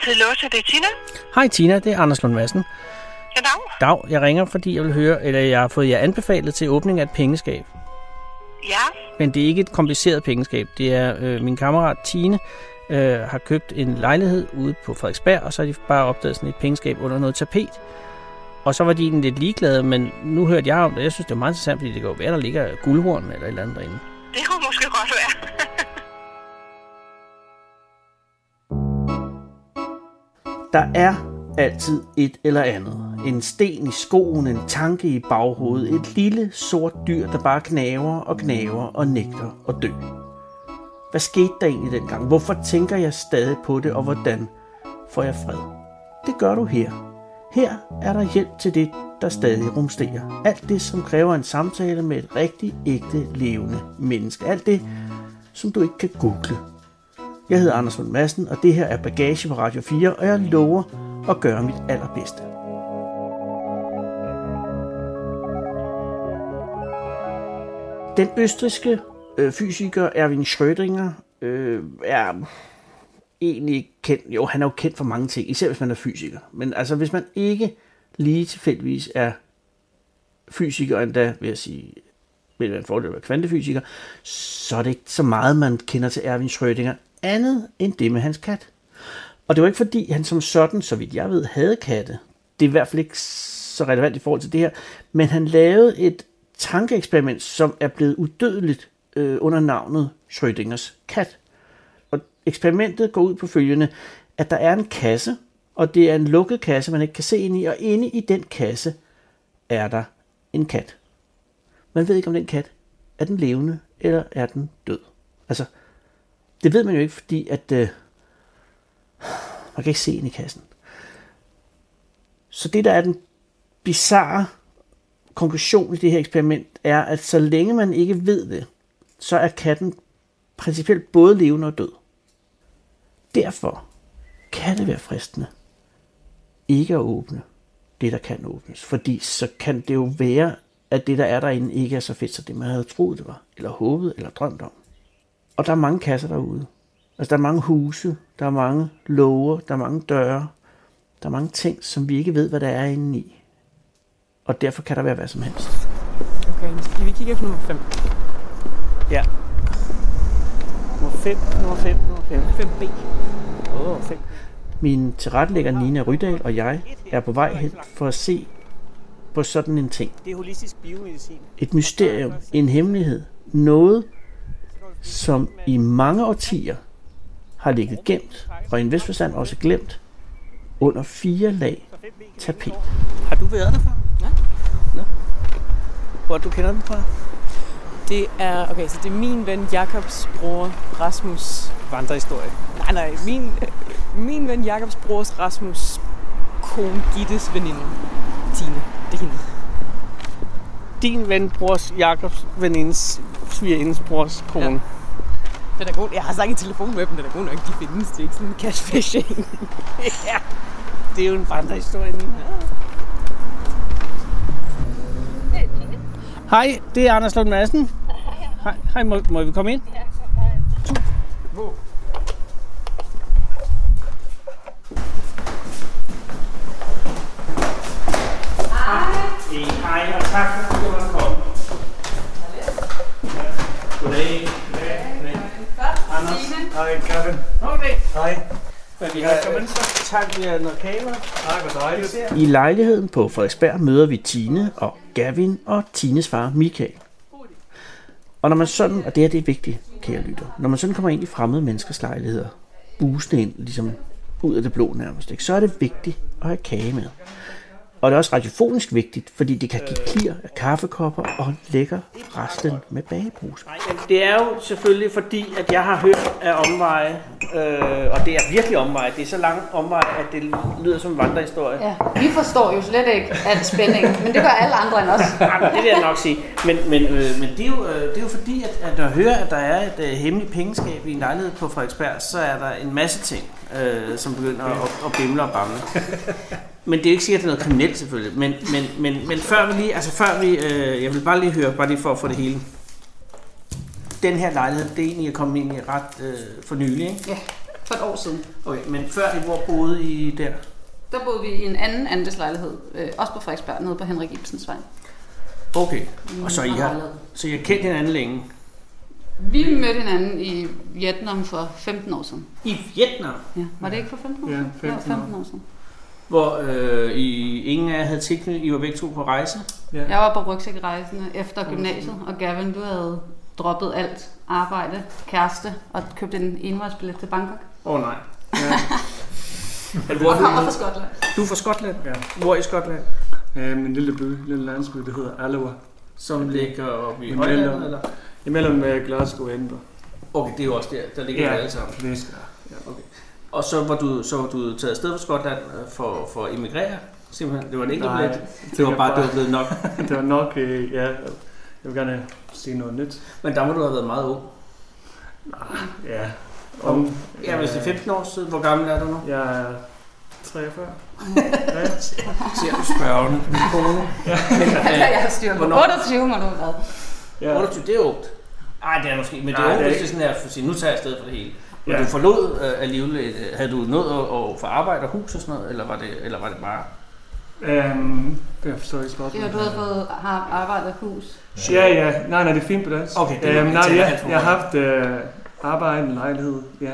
altid låse. Det er Tina. Hej Tina, det er Anders Lund Madsen. Ja, dag. Jeg ringer, fordi jeg vil høre, eller jeg har fået jer anbefalet til åbning af et pengeskab. Ja, Men det er ikke et kompliceret pengeskab. Det er øh, min kammerat Tine øh, har købt en lejlighed ude på Frederiksberg, og så har de bare opdaget sådan et pengeskab under noget tapet. Og så var de egentlig lidt ligeglade, men nu hørte jeg om det. Jeg synes, det er meget interessant, fordi det kan jo være, der ligger guldhorn eller et eller andet derinde. det kunne Der er altid et eller andet. En sten i skoen, en tanke i baghovedet, et lille sort dyr, der bare knaver og knaver og nægter at dø. Hvad skete der egentlig dengang? Hvorfor tænker jeg stadig på det, og hvordan får jeg fred? Det gør du her. Her er der hjælp til det, der stadig rumsterer. Alt det, som kræver en samtale med et rigtig, ægte, levende menneske. Alt det, som du ikke kan google. Jeg hedder Anders Lund Madsen, og det her er Bagage på Radio 4, og jeg lover at gøre mit allerbedste. Den østriske øh, fysiker Erwin Schrödinger øh, er egentlig kendt, jo han er jo kendt for mange ting, især hvis man er fysiker. Men altså hvis man ikke lige tilfældigvis er fysiker endda, vil jeg sige, vil være en fordel at være kvantefysiker, så er det ikke så meget, man kender til Erwin Schrödinger, andet end det med hans kat. Og det var ikke fordi, han som sådan, så vidt jeg ved, havde katte. Det er i hvert fald ikke så relevant i forhold til det her. Men han lavede et tankeeksperiment, som er blevet udødeligt øh, under navnet Schrödingers kat. Og eksperimentet går ud på følgende, at der er en kasse, og det er en lukket kasse, man ikke kan se ind i, og inde i den kasse er der en kat. Man ved ikke, om den kat er den levende, eller er den død. Altså, det ved man jo ikke, fordi at øh, man kan ikke se ind i kassen. Så det, der er den bizarre konklusion i det her eksperiment, er, at så længe man ikke ved det, så er katten principielt både levende og død. Derfor kan det være fristende ikke at åbne det, der kan åbnes. Fordi så kan det jo være, at det, der er derinde, ikke er så fedt, som det man havde troet, det var, eller håbet, eller drømt om. Og der er mange kasser derude. Altså, der er mange huse, der er mange låger, der er mange døre, der er mange ting, som vi ikke ved, hvad der er inde i. Og derfor kan der være hvad som helst. Okay, skal vi kigge efter nummer 5? Ja. Nummer 5, nummer 5, nummer 5. 5B. Åh, oh, 5. Min tilrettelægger Nina Rydal og jeg er på vej hen for at se på sådan en ting. Det er holistisk biomedicin. Et mysterium, en hemmelighed, noget, som i mange årtier har ligget gemt, og i en vis forstand også glemt, under fire lag tapet. Har du været der før? Ja. Nå. Hvor du kender den fra? Det er, okay, så det er min ven Jakobs bror Rasmus. Vandrehistorie. Nej, nej, min, min ven Jakobs brors Rasmus kone Gittes veninde. Tine, det er hende. Din ven, brors Jakobs venindes, svigerindens brors kone. Ja. Den er god. Jeg har snakket i telefon med dem, den er god nok. De findes. Det er ikke sådan en catfishing. ja. Det er jo en vandrehistorie. Nina. Hej, det er Anders Lund Madsen. Hej, hej må, må vi komme ind? Hej. Hej, og tak du måtte komme. Goddag. Goddag. Anders. Hej, Kevin. Okay. Hej. Men vi har kommet så tak, vi har noget kamera. Tak, hvor dejligt. I lejligheden på Frederiksberg møder vi Tine og Gavin og Tines far Michael. Og når man sådan, og det her det er vigtigt, kære lytter, når man sådan kommer ind i fremmede menneskers lejligheder, busende ind, ligesom ud af det blå nærmest, ikke, så er det vigtigt at have kage med. Og det er også radiofonisk vigtigt, fordi det kan give klir af kaffekopper og lækker resten med bageposer. Det er jo selvfølgelig fordi, at jeg har hørt af omveje, øh, og det er virkelig omveje. Det er så lang omvej, at det lyder som en vandrehistorie. Ja, vi forstår jo slet ikke al spænding, men det gør alle andre end os. Jamen, det vil jeg nok sige. Men, men, øh, men det, er jo, øh, det er jo fordi, at, at når jeg hører, at der er et øh, hemmeligt pengeskab i en lejlighed på Frederiksberg, så er der en masse ting, øh, som begynder at, at bimle og bamle. Men det er ikke sikkert, at det er noget kriminelt selvfølgelig. Men, men, men, men før vi lige, altså før vi, øh, jeg vil bare lige høre, bare lige for at få det hele. Den her lejlighed, det er egentlig kommet ind i ret øh, for nylig, ikke? Ja. for et år siden. Okay, men før I hvor boede I der? Der boede vi i en anden andelslejlighed, øh, også på Frederiksberg, nede på Henrik Ibsens vej. Okay, og så I har, så I har kendt hinanden længe? Vi mødte hinanden i Vietnam for 15 år siden. I Vietnam, Ja. Var det ikke for 15 år Ja, siden? 15 det var 15 år siden. Hvor øh, I, ingen af jer havde tilknyttet, I var begge to på rejse? Ja. Jeg var på rygsækrejsende efter gymnasiet, og Gavin, du havde droppet alt arbejde, kæreste og købt en envejsbillet til Bangkok. Åh oh, nej. Ja. Men hvor er kommer fra du, Skotland. du er fra Skotland? Ja. Hvor i Skotland? Øh, min lille by, lille landsby, der hedder Alloa. Som ligger oppe i Højlandet, mellem- eller? Imellem øh, Glasgow og Edinburgh. Okay, det er jo også der, der ligger ja. alle sammen. det skal ja. Okay. Og så var du, så var du taget afsted fra Skotland øh, for, for at emigrere? Simpelthen, det var en enkelt Nej, billet. Det var bare, det var blevet nok. det var nok, øh, ja, jeg vil gerne se noget nyt. Men der må du have været meget ung. Ja. Om, Ja, hvis det er 15 år siden, hvor gammel er du nu? Jeg er 43. ja. Ser du spørgende på min kone? Men, jeg har styr på. hvornår? 28 må du have været. ja. 28, det er ungt. Nej, det er måske, men det er Nej, ungt, det er hvis det er sådan her, for at sige, nu tager jeg afsted for det hele. Men Ja. du forlod øh, alligevel, et, øh, havde du nået at, at få arbejde og hus og sådan noget, eller var det, eller var det bare... Um, jeg forstår ikke spørgsmålet. Ja, du havde fået har arbejdet i hus. Ja, ja. Nej, nej, det er fint på dansk. Okay, det er- Øhm, det nej, ja, for jeg har haft øh, arbejde, en lejlighed, ja.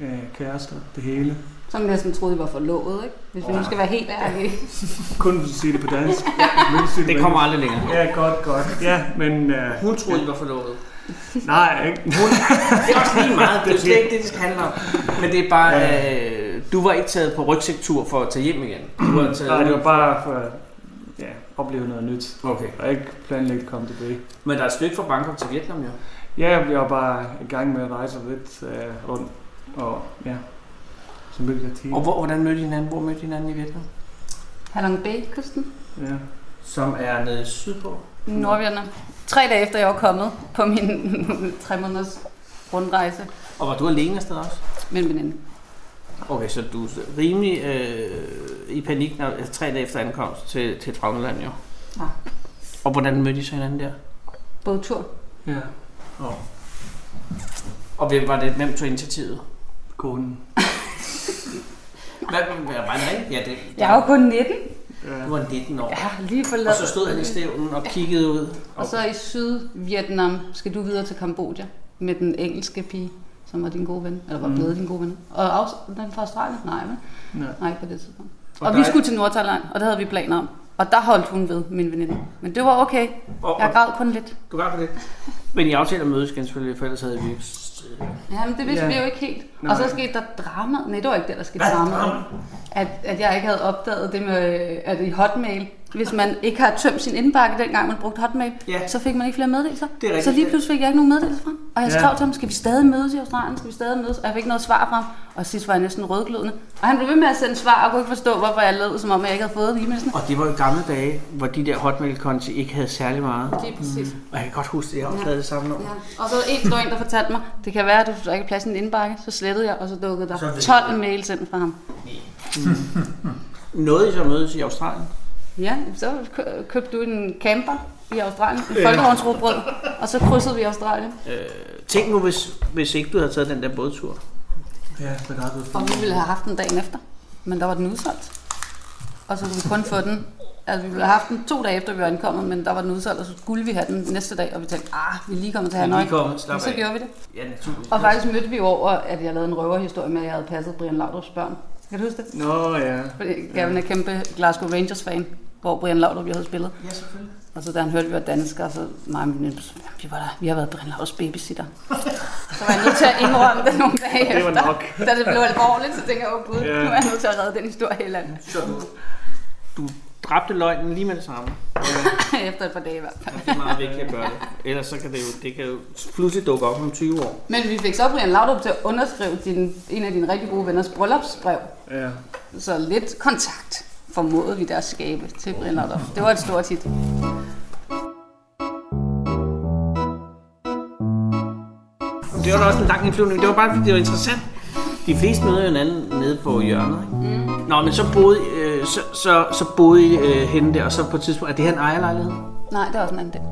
Øh, kærester, det hele. Som næsten troede, I var forlovet, ikke? Hvis vi nu skal være helt ærlige. Kun sige det på dansk. Jeg sige Det på kommer aldrig længere. Ja, godt, godt. Ja, men... Øh, Hun troede, I var forlovet. Nej, ikke. Det er også lige meget, det er slet ikke det, det skal handle om. Men det er bare, Ja. øh, du var ikke taget på rygsæktur for at tage hjem igen. Du var taget Nej, det var bare for at ja, opleve noget nyt. Okay. Og ikke planlægge at komme tilbage. Men der er et stykke fra Bangkok til Vietnam, jo. Ja, jeg bliver bare i gang med at rejse lidt øh, rundt. Og ja, så mødte jeg tid. Og hvor, hvordan mødte I hinanden? Hvor mødte I hinanden i Vietnam? Halong Bay-kysten. Ja. Som er nede sydpå. Nordvietnam. Tre dage efter jeg var kommet på min tre måneders rundrejse Og var du alene afsted også? med en veninde. Okay, så du er rimelig øh, i panik, når, altså, tre dage efter ankomst til, til et fremmed land, jo. Ja. Og hvordan mødte I så hinanden der? Bådtur. Ja, Og hvem var det, hvem tog initiativet? konen. Hvad, hvad var det rigtigt? Ja, det, Jeg er jo kun 19. Ja. du var 19 år. Har lige Og forladt. så stod han i stævnen og kiggede ud. Og så i Sydvietnam skal du videre til Kambodja med den engelske pige, som var din gode ven, eller var Mm. blevet din gode ven. Og også den fra Australien? Nej, vel? Nej. Nej, på det tidspunkt. Og Og vi skulle til Nordthailand, og det havde vi planer om. Og der holdt hun ved, min veninde. Men det var okay. Og, Jeg græd kun lidt. du gør på det. Men I aftaler at mødes igen selvfølgelig, for ellers havde vi... Ja, men det vidste Ja. vi jo ikke helt. Nej. Og så skete der drama. Nej, det var ikke det, der skete Hvad? drama. Drama? At, at jeg ikke havde opdaget det med, at i Hotmail, hvis man ikke har tømt sin indbakke, dengang man brugte Hotmail, Ja. så fik man ikke flere meddelelser. Det er rigtigt, så lige pludselig fik jeg ikke nogen meddelelser fra ham. Og jeg Ja. skrev til ham, skal vi stadig mødes i Australien? Skal vi stadig mødes? Og jeg fik noget svar fra ham. Og sidst var jeg næsten rødglødende. Og han blev ved med at sende svar, og kunne ikke forstå, hvorfor jeg lød, som om jeg ikke havde fået e-mailsene. Og det var jo gamle dage, hvor de der hotmail-konti ikke havde særlig meget. Lige præcis. Og jeg kan godt huske, at jeg også Ja. havde det samme nummer. Ja. Og så en, der en, der fortalte mig, det kan være, at du ikke har plads i din indbakke. Så slettede jeg, og så dukkede Så der fik 12 mails ind fra ham. Nåede I så mødes i Australien? Ja, så kø- købte du en camper i Australien, en folkevognsrugbrød, og så krydsede vi Australien. Øh, tænk nu, hvis, hvis ikke du havde taget den der bådtur. Ja, det er ret Og vi ville have haft den dagen efter, men der var den udsolgt. Og så kunne vi kun få den, altså vi ville have haft den to dage efter, vi var ankommet, men der var den udsolgt, og så skulle vi have den næste dag, og vi tænkte, ah, vi er lige kommet til Vi Hanoi. lige kommet, slap Og så gjorde vi det. Ja, naturligvis. Og faktisk mødte vi jo over, at jeg lavede en røverhistorie med, at jeg havde passet Brian Laudrups børn. Kan du huske det? Nå ja. Fordi Gavin er kæmpe Glasgow Rangers-fan, hvor Brian Laudrup jo havde spillet. Ja, selvfølgelig. Og så da han hørte, at vi var danskere, så mig og min veninde, så, "Jamen, vi, var der, vi har været Brian Laudrups babysitter. så var jeg nødt til at indrømme det nogle dage Det var efter. nok. Da det blev alvorligt, så tænkte jeg, åh gud, Ja. nu er jeg nødt til at redde den historie helt andet. Så du, du dræbte løgnen lige med det samme. Efter et par dage i hvert fald. Det er meget vigtigt at gøre det. Ellers så kan det jo, det kan jo pludselig dukke op om 20 år. Men vi fik så Brian Laudrup til at underskrive din, en af dine rigtig gode venners bryllupsbrev. Ja. Så lidt kontakt formodede vi der at skabe til Laudrup. Det var et stort hit. Det var da også en lang indflyvning. Det var bare fordi, det var interessant. De fleste møder hinanden nede på hjørnet. Ikke? Mm. Nå, men så boede, øh, så, så, så boede I øh, henne der, og så på et tidspunkt, er det her en ejerlejlighed? Nej, det er også en anden del.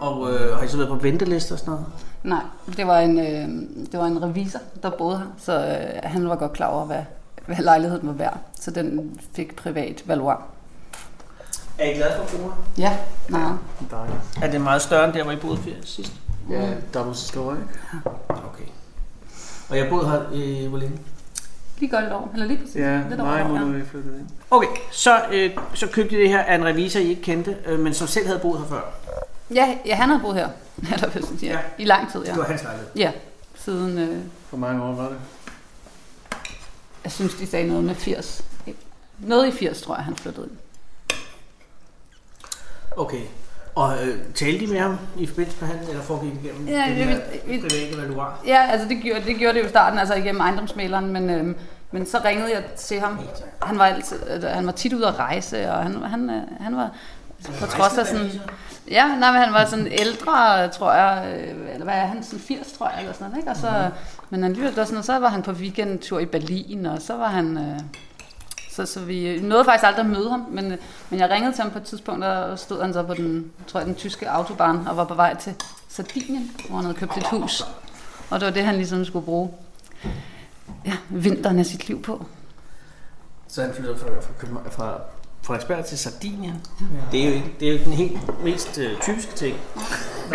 Og øh, har I så været på venteliste og sådan noget? Nej, det var en, øh, det var en revisor, der boede her, så øh, han var godt klar over, hvad, hvad lejligheden var værd. Så den fik privat valuar. Er I glade for Kona? Ja, meget. Dejligt. Er det meget større end der, hvor I boede før sidst? Ja, dobbelt så stor, ikke? Okay. Og jeg boede her i hvor længe? Lige godt et år, eller lige præcis. Ja, lidt år, må ja. du flytte ind. Okay, så, øh, så købte I det her af en revisor, I ikke kendte, øh, men som selv havde boet her før. Ja, ja, han havde boet her. Eller, hvad skal jeg sige, Ja. I lang tid, ja. Det var hans lejlighed. Ja, siden, øh, Hvor mange år var det? Jeg synes, de sagde noget med 80. Noget i 80, tror jeg, han flyttede ind. Okay. Og øh, talte de med ham i forbindelse med handlen, eller foregik igennem Ja, den det- her vi- private valuar? Ja, altså det gjorde, det gjorde det jo i starten, altså igennem ejendomsmaleren, men, øhm, men så ringede jeg til ham. Han var, altid, altså, han var tit ude at rejse, og han, han, øh, han var på trods af sådan... Ja, nej, men han var sådan ældre, tror jeg, øh, eller hvad er han, sådan 80, tror jeg, eller sådan noget, ikke? Og så, Men alligevel, der sådan, og så var han på weekendtur i Berlin, og så var han... Øh, så, så vi nåede faktisk aldrig at møde ham, men, øh, men jeg ringede til ham på et tidspunkt, og stod han så på den, tror jeg, den tyske autobahn, og var på vej til Sardinien, hvor han havde købt et hus. Og det var det, han ligesom skulle bruge ja, vinteren af sit liv på. Så han flyttede fra, fra, København- fra Frederiksberg til Sardinien. Det er jo ikke, det er jo den helt mest øh, typiske ting.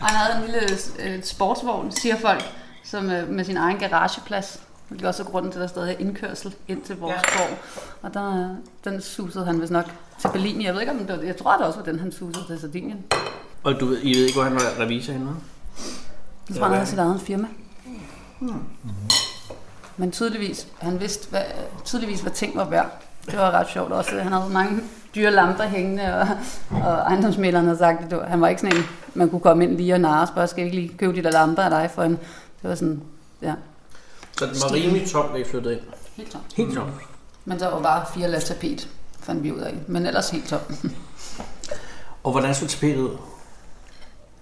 Og han havde en lille øh, sportsvogn, siger folk, som, øh, med sin egen garageplads. Det er også grunden til, at der stadig er indkørsel ind til vores Ja. ja. gård. Og der, øh, den susede han vist nok til Berlin. Jeg ved ikke, om det var, jeg tror, det også var den, han susede til Sardinien. Og du ved, I ved ikke, hvor han var revisor henne? Jeg tror, han havde sit eget firma. Men tydeligvis, han vidste, hvad, tydeligvis, hvad ting var værd. Det var ret sjovt også. Han havde mange dyre lamper hængende, og, og ejendomsmæleren havde sagt, at det var, han var ikke sådan en, man kunne komme ind lige og narre og spørge, skal ikke lige købe de der lamper af dig for en... Det var sådan, ja, Så den var rimelig tom, da I flyttede ind. helt tom. Helt tom. Men der var bare fire lag tapet, fandt vi ud af. Men ellers helt tom. Og hvordan så tapetet ud?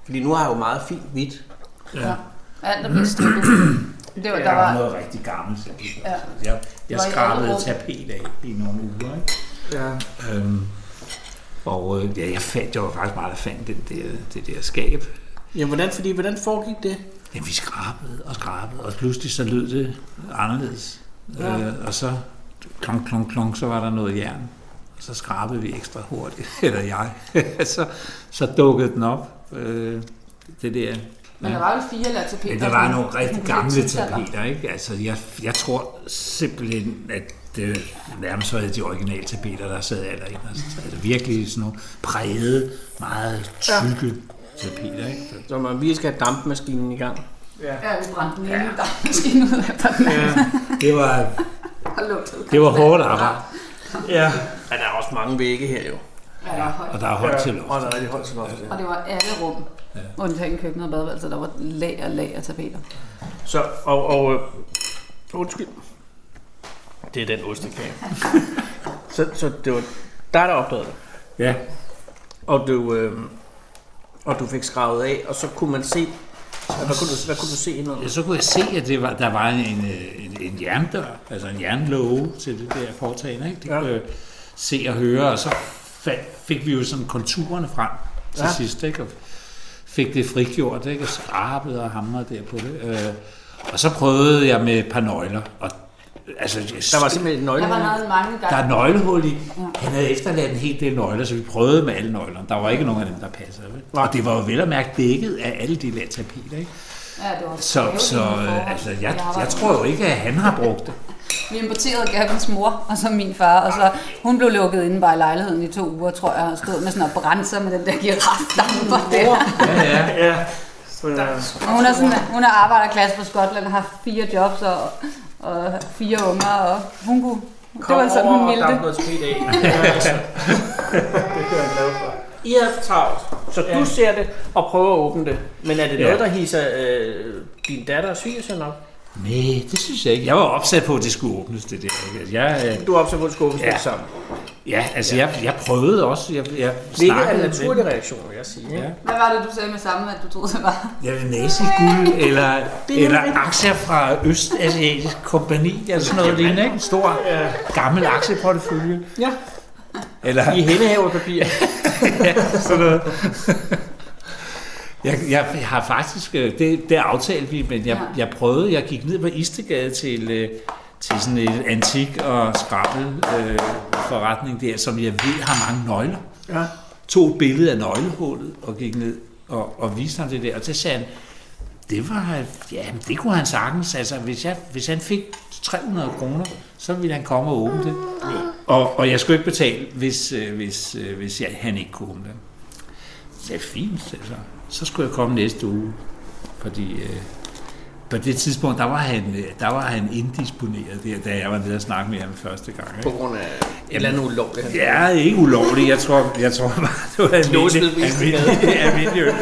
Fordi nu har jeg jo meget fint hvidt. Ja. Alt er blevet strippet. Det var, Det der var noget rigtig gammelt. Ja. Jeg, jeg skrabede tapet af i nogle uger. Ikke? Ja. Øhm, og øh, ja, jeg fandt, jeg var faktisk meget, der fandt den der, det der skab. Ja, hvordan, fordi, hvordan foregik det? Jamen, vi skrabede og skrabede, og pludselig så lød det anderledes. Ja. Øh, og så klonk, klonk, klonk, så var der noget jern. Og så skrabede vi ekstra hurtigt, eller jeg. så, så dukkede den op, øh, det der. Men der var jo fire lag tapet. Men der var nogle rigtig gamle tapeter, ikke? Altså, jeg, jeg tror simpelthen, at det nærmest var de originale tapeter, der sad allerinderst. Altså virkelig sådan nogle prægede, meget tykke tapeter, ikke? Så man virkelig skal have dampmaskinen i gang. Ja. Ja, vi brændte den ja. maskine ud af den anden. Det var, Og det var hårdt arbejde, Ja. Men der er også mange vægge her jo. Ja, der var højt. og der er højt til Og luft. der er rigtig højt til loft, ja. Og det var alle rum. Ja. Undtagen køkkenet og badeværelset, der var lag og lag af tapeter. Så, og, og øh, undskyld. Det er den ostekage. så, så det var der, der opdagede det. Ja, Og du, øh, og du fik skravet af, og så kunne man se, hvad kunne du, hvad kunne du se indenunder? så kunne jeg se, at det var, der var en, øh, en, en jerndør, altså en jernlåge til det der foretagende, ikke? Det Ja. kunne jeg se og høre, og så fik vi jo sådan konturerne frem til Ja. ja. sidst, ikke? Og fik det frigjort, ikke? Og skrabede og hamrede der på det. Øh, og så prøvede jeg med et par nøgler, og altså, Der var simpelthen en nøgle. Der var noget mange der gange. er nøglehul i. Han havde efterladt en hel del nøgler, så vi prøvede med alle nøglerne. Der var ikke nogen af dem, der passede. Vel? Og det var jo vel at mærke dækket af alle de der tapeter. Ikke? Ja, det var Så, så øh, altså, jeg, jeg tror jo ikke, at han har brugt det. Vi importerede Gavins mor, og så min far, og så hun blev lukket inde bare i lejligheden i to uger, tror jeg, og stod med sådan en brænde med den der giraflamper der. Ja, ja. Ja. Så, ja. Og hun er, sådan, hun er arbejderklasse på Skotland og har fire jobs og, og fire unger, og hun kunne, det var sådan, hun ville der er det. noget tapet af. I er for travlt, så du ser det og prøver at åbne det. Men er det Ja. noget, der hisser øh, din datter og svigersøn op? Nej, det synes jeg ikke. Jeg var opsat på, at det skulle åbnes, det der. ikke? Jeg, øh, Du er opsat på, at skubbe Ja. ja. sammen. ja, altså, jeg, jeg prøvede også. Jeg, jeg Hvilket er en naturlig reaktion, vil jeg sige. Ja. Hvad var det, du sagde med sammen, at du troede, det var? Ja, naziguld, eller, Det er eller aktier fra Østasiatisk Kompani, eller sådan noget lignende, ikke? En stor, gammel aktieportefølje. Ja. Eller, I hændehaverpapir. sådan noget. Jeg, jeg har faktisk, øh, det, det aftalte vi, men jeg, Ja. jeg prøvede, jeg gik ned på Istegade til, øh, til sådan et antik- og skrabbel øh, forretning der, som jeg ved har mange nøgler. Ja. Tog et billede af nøglehullet og gik ned og, og viste ham det der, og så sagde han, det var, ja, men det kunne han sagtens, altså hvis, jeg, hvis han fik 300 kroner, så ville han komme og åbne det. Og, og jeg skulle ikke betale, hvis, øh, hvis, hvis jeg, han ikke kunne åbne det. Det er fint, altså. Så skulle jeg komme næste uge, fordi øh, på det tidspunkt, der var han, øh, der var han indisponeret der, da jeg var nede og snakke med ham første gang. På Ikke? grund af et eller andet ulovligt. han- Ja, ikke ulovligt. Jeg tror, jeg tror bare, det var almindeligt. på almindeligt, almindeligt.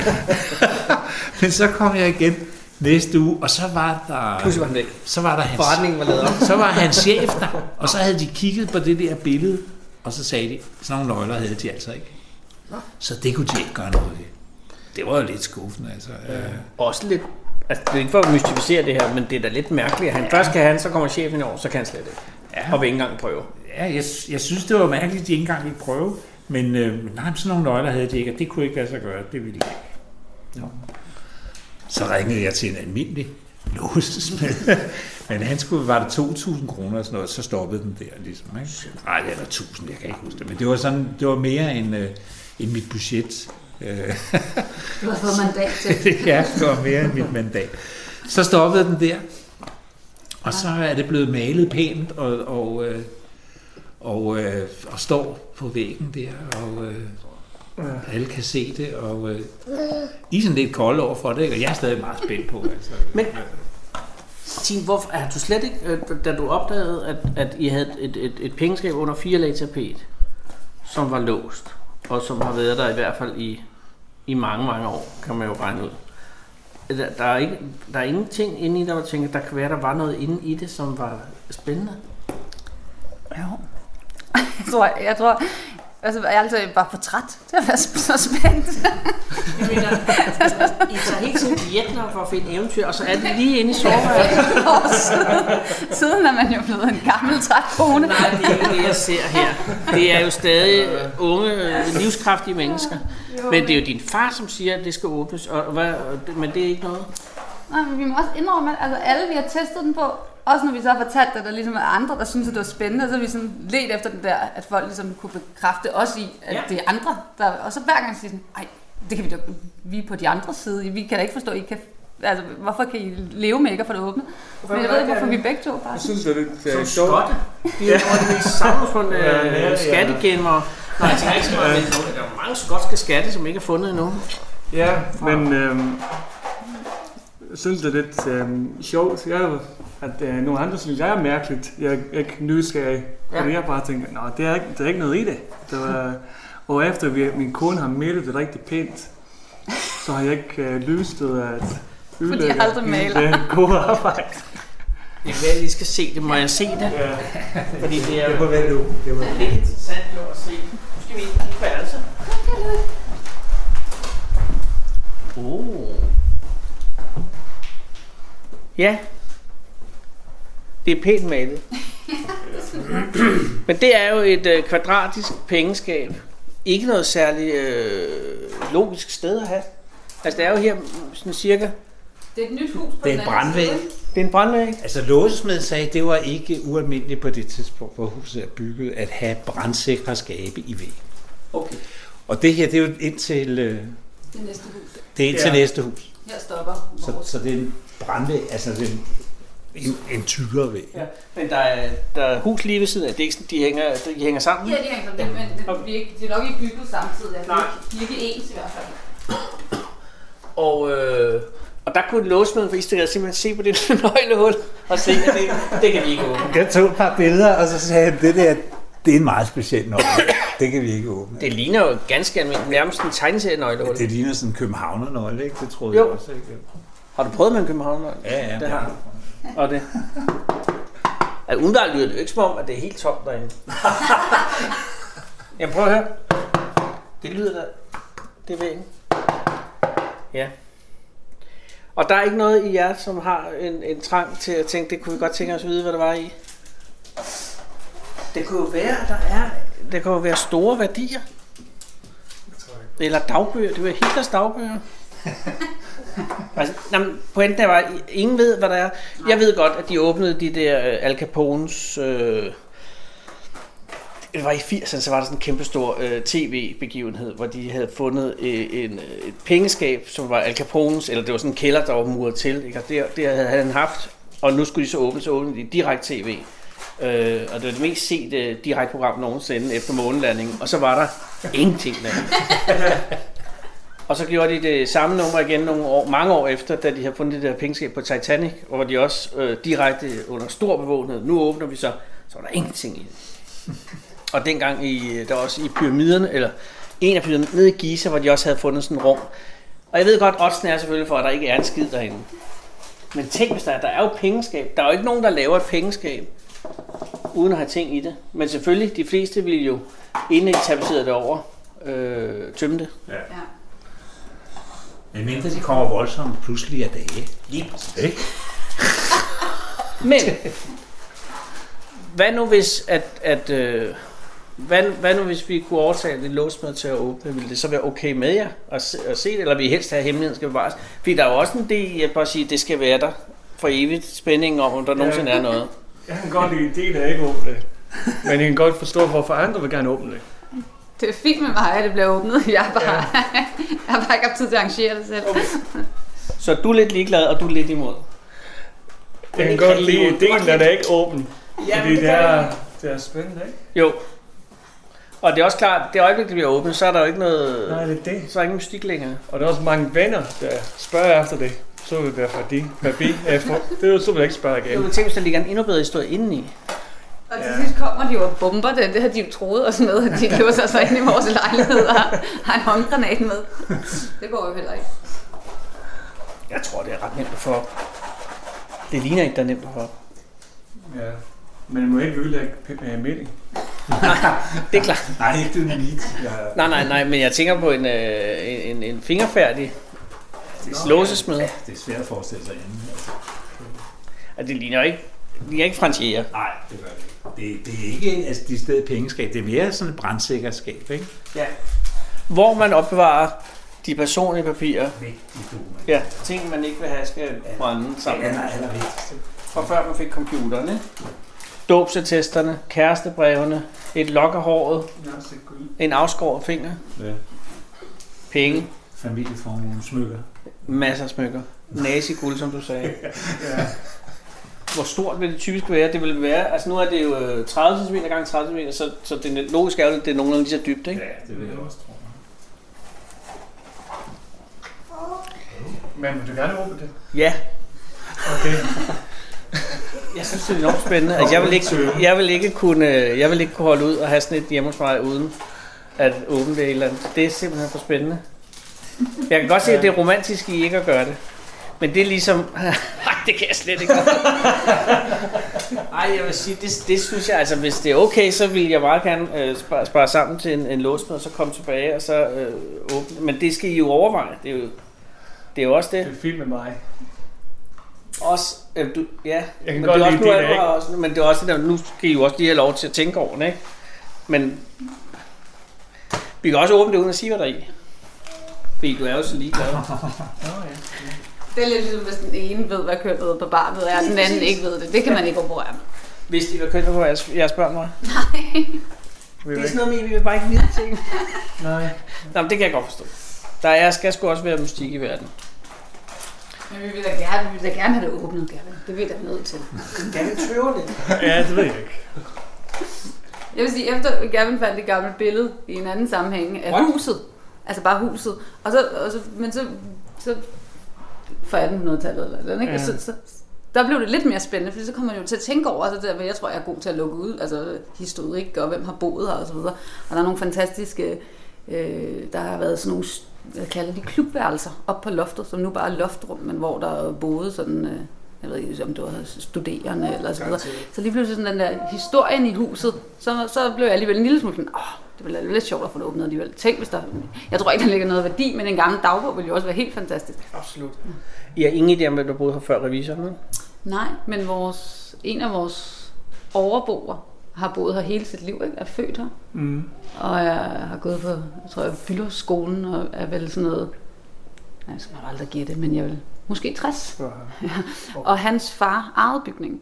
Men så kom jeg igen næste uge, og så var der... Pludselig var han væk. Så var der hans, Forretningen var lavet op. så var hans chef der, og så havde de kigget på det der billede, og så sagde de, sådan nogle nøgler havde de altså ikke. Så det kunne de ikke gøre noget ved. Det var jo lidt skuffende, altså. Ja. Også lidt, altså det er ikke for at mystificere det her, men det er da lidt mærkeligt, at han først kan han, så kommer chefen over, så kan han slet ikke. Ja. Og vil ikke engang prøve. Ja, jeg, jeg synes, det var mærkeligt, at de ikke engang ville prøve. Men øh, nej, sådan nogle nøgler havde de ikke, og det kunne ikke lade sig gøre. Det ville de ikke. Nå. Så ringede jeg til en almindelig låsesmed. Men han skulle, var det 2.000 kroner og sådan noget, så stoppede den der ligesom. Ikke? Nej, det var 1.000, jeg kan ikke huske det. Men det var, sådan, det var mere end, øh, end mit budget. Øh, Du har fået mandat til. ja, det var mere end mit mandat. Så stoppede den der, og så er det blevet malet pænt, og, og, øh, og, øh, og står på væggen der, og øh, alle kan se det, og øh, I er sådan lidt kolde over for det, ikke? og jeg er stadig meget spændt på. Altså. Men Tine, hvorfor er du slet ikke, da du opdagede, at, at I havde et, et, et pengeskab under fire lag tapet, som var låst, og som har været der i hvert fald i, i mange, mange år, kan man jo regne ud. Der, der, er ikke, der er ingenting inde i, der var tænker, der kan være, der var noget inde i det, som var spændende. Jo. Jeg tror, jeg tror, altså, jeg er altså bare for træt til at være så spændt. Jeg mener, I tager helt til Vietnam for at finde eventyr, og så er det lige inde i soveværelset. Siden er man jo blevet en gammel træt kone. Nej, det er ikke det, jeg ser her. Det er jo stadig unge, livskraftige mennesker. Men det er jo din far, som siger, at det skal åbnes, og hvad, men det er ikke noget. Nej, men vi må også indrømme, at altså, alle vi har testet den på, også når vi så har fortalt det, der ligesom er andre, der synes, at det var spændende, så har vi sådan let efter den der, at folk ligesom kunne bekræfte os i, at Ja. det er andre. Der, og så hver gang siger sådan, ej, det kan vi da, vi er på de andre side, vi kan da ikke forstå, I kan, altså, hvorfor kan I leve med ikke at få det åbnet? Men jeg ved ikke, hvorfor vi begge to bare Jeg synes, det er lidt Som sjovt. skotte. De er af de mest samfundsfundne øh, skattegemmer. Nej, jeg tænker ikke så meget, men der er mange skotske skatte, som ikke er fundet endnu. Ja, men øhm, synes, det er lidt øhm, sjovt, jeg, at øh, nogle andre synes, jeg er mærkeligt. Jeg er ikke nysgerrig. Ja. Fordi jeg bare tænker, nej, det er, ikke, der er ikke noget i det. det var, og efter vi, min kone har malet det rigtig pænt, så har jeg ikke øh, lyst til at Fordi jeg aldrig maler. det gode arbejde. Jeg vil jeg lige skal se det. Må jeg se det? Ja. Fordi det er jo må være nu. Det må lidt interessant jo at se. Nu skal vi ind i værelse. Oh. Ja. Det er pænt malet. Men det er jo et øh, kvadratisk pengeskab. Ikke noget særligt øh, logisk sted at have. Altså det er jo her sådan cirka. Det er et nyt hus på Det er den en anden brandvæg. side. Det er en brandvæg. Altså låsesmed sagde, det var ikke ualmindeligt på det tidspunkt, hvor huset er bygget, at have brandsikre skabe i væggen. Okay. Og det her, det er jo indtil, øh, Det er næste hus. det er indtil Ja. næste hus. Her stopper Så, vores. så det er en brandvæg, altså det er en, en, tykkere væg. Ja. Men der er, der er hus lige ved siden af. Det er ikke sådan, de hænger, de hænger sammen. Ja, de hænger sammen, men det, vi er ikke, de er nok ikke bygget samtidig. Altså, Nej. De er ikke ens i hvert fald. Og, øh, og der kunne låsmeden for Instagram simpelthen se på det nøglehul og se, at det, det kan vi ikke åbne. Jeg tog et par billeder, og så sagde han, det der, det er en meget speciel nøgle. Det kan vi ikke åbne. Det ligner jo ganske almindeligt, nærmest en tegneserie nøglehul. Det ligner sådan en københavner-nøgle, ikke? Det troede Jo. jeg også, ikke? Har du prøvet med en københavn nøgle? Ja, ja. Det har jeg. Og det. Altså, umiddelbart lyder det jo ikke som om, at det er helt tomt derinde. Jamen prøv at høre. Det lyder da. Det er væggen. Ja. Og der er ikke noget i jer, som har en, en trang til at tænke, det kunne vi godt tænke os at vide, hvad der var i. Det kunne jo være, at der er, der kan jo være store værdier. Eller dagbøger. Det var Hitlers dagbøger. altså, jamen, pointen er bare, ingen ved, hvad der er. Jeg ved godt, at de åbnede de der øh, Al Capones... Øh, det var i 80'erne, så var der sådan en kæmpestor øh, tv-begivenhed, hvor de havde fundet øh, en, øh, et pengeskab, som var Al Capones, eller det var sådan en kælder, der var muret til. Ikke? Og det, det havde han haft, og nu skulle de så åbne, så åbnede de direkte tv. Øh, og det var det mest set øh, direkte program nogensinde efter månelandingen, og så var der ingenting der. og så gjorde de det samme nummer igen nogle år, mange år efter, da de havde fundet det der pengeskab på Titanic, og hvor de også øh, direkte under stor bevågenhed, nu åbner vi så, så var der ingenting i det. Og dengang i, der var også i pyramiderne, eller en af pyramiderne nede i Giza, hvor de også havde fundet sådan en rum. Og jeg ved godt, oddsen er selvfølgelig for, at der ikke er en skid derinde. Men tænk hvis der er, der er jo pengeskab. Der er jo ikke nogen, der laver et pengeskab, uden at have ting i det. Men selvfølgelig, de fleste vil jo, inden de det over, øh, tømme det. Ja. Men mindre de kommer voldsomt pludselig af dage. Lige præcis. Ikke? Men, hvad nu hvis, at, at øh, hvad, hvad nu hvis vi kunne overtale det låsmed til at åbne? Ville det så være okay med jer at se, at se det, eller vil I helst have, at hemmeligheden skal bevares? Fordi der er jo også en del i at bare sige, at det skal være der for evigt spændingen om, om der nogensinde er noget. Jeg kan godt lide ideen af ikke åbne det. Men jeg kan godt forstå, hvorfor andre vil gerne åbne det. Det er fint med mig, at det bliver åbnet. Jeg har bare, ja. jeg har bare ikke haft tid til at arrangere det selv. Okay. Så du er lidt ligeglad, og du er lidt imod. Jeg kan godt lide ideen, at det er ikke åben. Ja, Fordi det det er, det er spændende, ikke? Jo. Og det er også klart, det øjeblik, det bliver åbent, så er der jo ikke noget... Nej, det er det. Så er der ingen mystik længere. Og der er også mange venner, der spørger efter det. Så vil det være fordi, forbi. efter. Det er jo så vil jeg ikke spørge igen. vil tænke, hvis der ligger en endnu bedre historie indeni. Og til sidst kommer de jo og bomber det. Det har de jo troet os med, at de låser sig ind i vores lejlighed og har en håndgranat med. Det går jo heller ikke. Jeg tror, det er ret nemt at få op. Det ligner ikke, der er nemt at få op. Ja. Men det må ikke ødelægge mening. Det er klart. Nej, ikke dynamit. Jeg... Nej, nej, nej, men jeg tænker på en, øh, en, en fingerfærdig låsesmed. Ja, det er svært at forestille sig inden. Altså. Altså, det ligner ikke, det ligner ikke Frans Jæger. Nej, det gør det ikke. Det, det er ikke altså, de stedet pengeskab. Det er mere sådan et brandsikkerskab, ikke? Ja. Hvor man opbevarer de personlige papirer. Vigtige dokumenter. Ja, ting man ikke vil have skal brænde Det sammen. er det allervigtigste. Fra før man fik computeren, ikke? Dåbsattesterne, kærestebrevene, et lok af håret, en afskåret finger, Ja. penge, Familieformuen, smykker. masser af smykker, nazi-guld, som du sagde. Hvor stort vil det typisk være? Det vil være, altså nu er det jo øh, 30 cm gange 30 cm, så, så det logisk er jo, at det er nogenlunde lige så dybt, ikke? Ja, det vil jeg også tro. Men vil du gerne åbne det? Ja, Okay. jeg synes, det er enormt spændende. Altså, jeg, vil ikke, jeg, vil ikke kunne, jeg vil ikke kunne holde ud og have sådan et hjemme hos mig uden at åbne det eller andet. Det er simpelthen for spændende. Jeg kan godt se, at det er romantisk i ikke at gøre det. Men det er ligesom... Nej, det kan jeg slet ikke. Nej, jeg vil sige, det, det synes jeg, altså hvis det er okay, så vil jeg meget gerne øh, spare, spare sammen til en, en låsmed, og så komme tilbage og så øh, åbne. Men det skal I jo overveje. Det er jo, det er jo også det. Det er fint med mig. Også, øh, du, ja. Jeg kan men godt det er også, lide nu, det, ikke? også, men det er også det der, nu skal I jo også lige have lov til at tænke over det, ikke? Men vi kan også åbne det uden at sige, hvad der er i. Fordi du er jo så ligeglad. Det er lidt ligesom, hvis den ene ved, hvad kønnet på barnet er, og den anden ikke ved det. Det kan man ikke operere med. Hvis de var kønnet på jeres, jeres børn, var. Nej. Det er sådan noget med, at vi vil bare ikke vide ting. Nej. Nå, men det kan jeg godt forstå. Der er, skal sgu også være mystik i verden. Men vi vil da gerne, vi vil da gerne have det åbnet, Gavin. Det er vi da nødt til. Gavin tøver lidt. Ja, det ved jeg ikke. Jeg vil sige, efter Gavin fandt et gammelt billede i en anden sammenhæng af What? huset. Altså bare huset. Og så, og så, men så, så fra 1800-tallet eller noget, ikke? Ja. Så, så, der blev det lidt mere spændende, fordi så kommer man jo til at tænke over, altså der, hvad jeg tror, jeg er god til at lukke ud, altså historik og hvem har boet her og så videre. Og der er nogle fantastiske, øh, der har været sådan nogle, hvad kalder de, klubværelser op på loftet, som nu bare er loftrum, men hvor der er boet sådan, øh, jeg ved ikke, om det var studerende eller så videre. Så lige pludselig sådan den der historien i huset, så, så blev jeg alligevel en lille smule sådan, åh, det ville være lidt sjovt at få det åbnet alligevel. Tænk, hvis der, jeg tror ikke, der ligger noget værdi, men en gammel dagbog ville jo også være helt fantastisk. Absolut. I har ingen idé om, hvem der boede her før revisoren? Nej, men vores, en af vores overboer har boet her hele sit liv, ikke? er født her. Mm. Og jeg har gået på, jeg tror, jeg skolen og er vel sådan noget jeg skal nok aldrig gætte, men jeg vil måske 60. Ja. Og hans far ejede bygningen.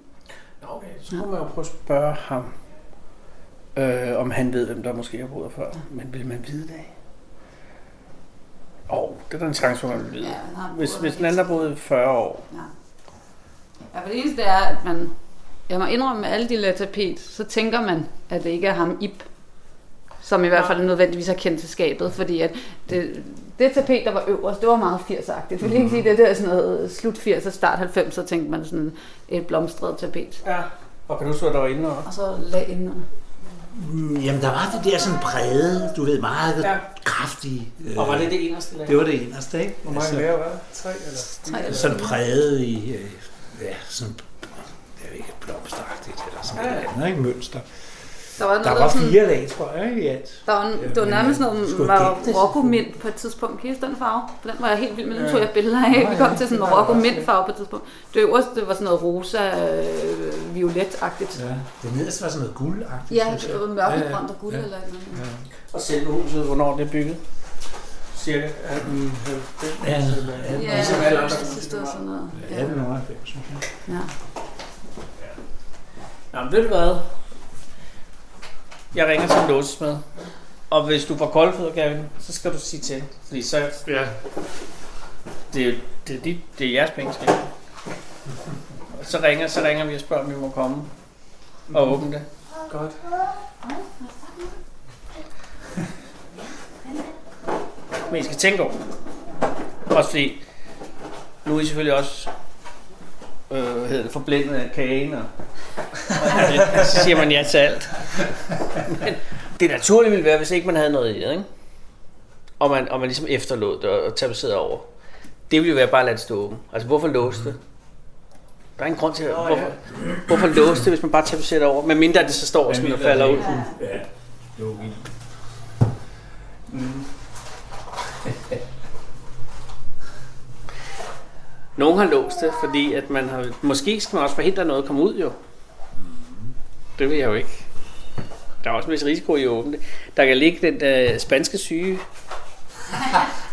Okay, så må man jo prøve at spørge ham, øh, om han ved, hvem der måske har boet før. Men vil man vide det? Åh, oh, det er der en chance for, at man vil vide. Ja, Hvis, hvis den anden har boet i 40 år. Ja, for det eneste er, at man... Jeg må indrømme, med alle de lag tapet, så tænker man, at det ikke er ham Ip, som i hvert fald nødvendigvis har kendt til skabet, fordi at det, det tapet, der var øverst, det var meget 80-agtigt. Vil ikke sige, det der er sådan noget slut 80'er, start 90'er, tænkte man sådan et blomstret tapet. Ja. Og kan du huske, hvad der var inde? Og så lag indenunder. Mm, Jamen, der var det der sådan brede, du ved, meget Ja. ja. kraftige. øh, Og var det det eneste lag? Det var det eneste, ikke? Hvor mange lærer var det? Tre eller? Tre eller sådan præget i, øh, ja, sådan, jeg ved ikke, blomsteragtigt eller sådan noget andet, ikke? Mønster. Der var, noget, Der der var sådan, fire lag, tror jeg, i alt. der var, det var nærmest øh, noget Marokko-mint på et tidspunkt. Kan I den farve? For den var jeg helt vild med. Den tog jeg billeder af. Vi kom til sådan en Marokko-mint farve på et tidspunkt. Det øverste det var sådan noget rosa, øh, violet-agtigt. Ja, det nederste var sådan noget guldagtigt. Ja, det var mørkegrønt og guld Ja. eller noget. Og selve huset, hvornår det er bygget? Cirka. 1890 Ja, ja, Ja, Ligesom alle andre. det sidste var sådan noget. Ja, Ja. 1890, synes jeg. ja. Nå, men ved du hvad? Jeg ringer til en låsesmed. Og hvis du får koldfødder, Gavin, så skal du sige til. Fordi så... Ja. Det er, det dit, det er jeres penge, skal Og så ringer, så ringer vi og spørger, om vi må komme og åbne det. Godt. Men I skal tænke over det. Også fordi, nu er I selvfølgelig også øh, hedder det, forblændet af kagen, og, og så siger man ja til alt. Men det naturlige ville være, hvis ikke man havde noget i det, ikke? Og man, og man ligesom efterlod det og, og tapaserede over. Det ville jo være bare at lade det stå åben. Altså, hvorfor låse det? Der er ingen grund til, at, hvorfor, hvorfor låse det, hvis man bare tapaserer det over? Men mindre at det så står sådan og falder ud. Ja, logisk. Nogen har låst det, fordi at man har... Måske skal man også forhindre at noget at komme ud, jo. Det vil jeg jo ikke. Der er også en vis risiko i at åbne det. Der kan ligge den der spanske syge.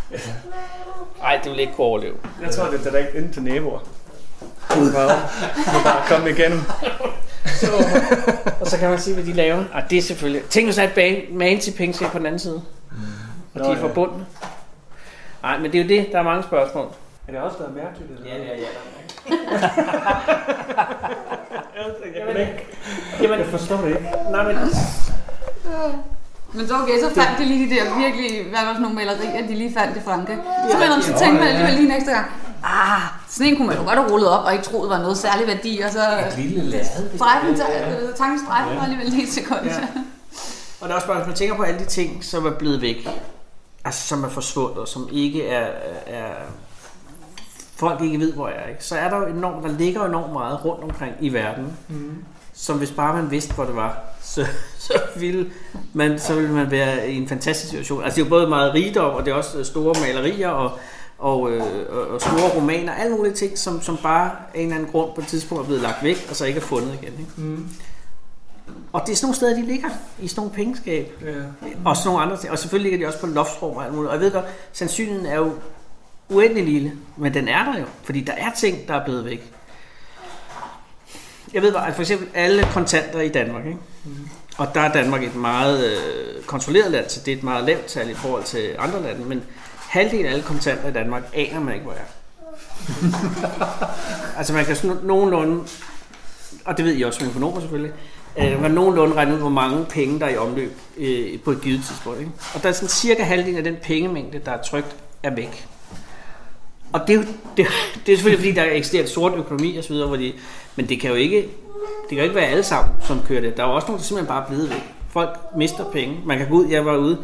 Nej, det vil ikke kunne overleve. Jeg tror, det er direkt ind til naboer. Du må bare komme igennem. Og så kan man sige, hvad de laver. Ah, det er selvfølgelig... Tænk hvis er bag, man til penge på den anden side. Og de Nå, er forbundne. Nej, men det er jo det. Der er mange spørgsmål. Er det også været mærkeligt? Eller? ja, ja. Jamen, Jamen, jeg forstår det ikke. nej, men... Men så okay, så fandt de lige de der virkelig, hvad var det nogle malerier, de lige fandt i Frankrig. Så, ja, så tænkte man alligevel lige ekstra gang, ah, sådan en kunne man jo godt have rullet op, og ikke troet var noget særlig værdi, og så Lille lade. strejfen, tanken strejfen var alligevel lige et sekund. Ja. Og der er også bare, hvis man tænker på alle de ting, som er blevet væk, altså som er forsvundet, og som ikke er, er folk ikke ved, hvor er, ikke? så er der jo enormt, der ligger enormt meget rundt omkring i verden, Mm. som hvis bare man vidste, hvor det var, så, så, ville man, så ville man være i en fantastisk situation. Altså det er jo både meget rigdom, og det er også store malerier, og, og, øh, og store romaner, alle mulige ting, som, som bare af en eller anden grund på et tidspunkt er blevet lagt væk, og så ikke er fundet igen. Ikke? Mm. Og det er sådan nogle steder, de ligger, i sådan nogle pengeskab. Ja. Og sådan nogle andre ting. Og selvfølgelig ligger de også på loftsrum og alt muligt. Og jeg ved godt, sandsynligheden er jo uendelig lille. Men den er der jo. Fordi der er ting, der er blevet væk. Jeg ved bare, at for eksempel alle kontanter i Danmark. Ikke? Og der er Danmark et meget øh, kontrolleret land, så det er et meget lavt tal i forhold til andre lande. Men halvdelen af alle kontanter i Danmark aner man ikke, hvor er. altså man kan sådan nogenlunde, og det ved I også som økonomer selvfølgelig, øh, man kan nogenlunde regne ud, hvor mange penge, der er i omløb øh, på et givet tidspunkt. Ikke? Og der er sådan cirka halvdelen af den pengemængde, der er trygt, er væk. Og det er, jo, det, det er selvfølgelig fordi, der eksisterer en sort økonomi osv., hvor de, men det kan jo ikke, det kan jo ikke være alle sammen, som kører det. Der er jo også nogle, der simpelthen bare er blevet væk. Folk mister penge. Man kan gå ud, jeg var ude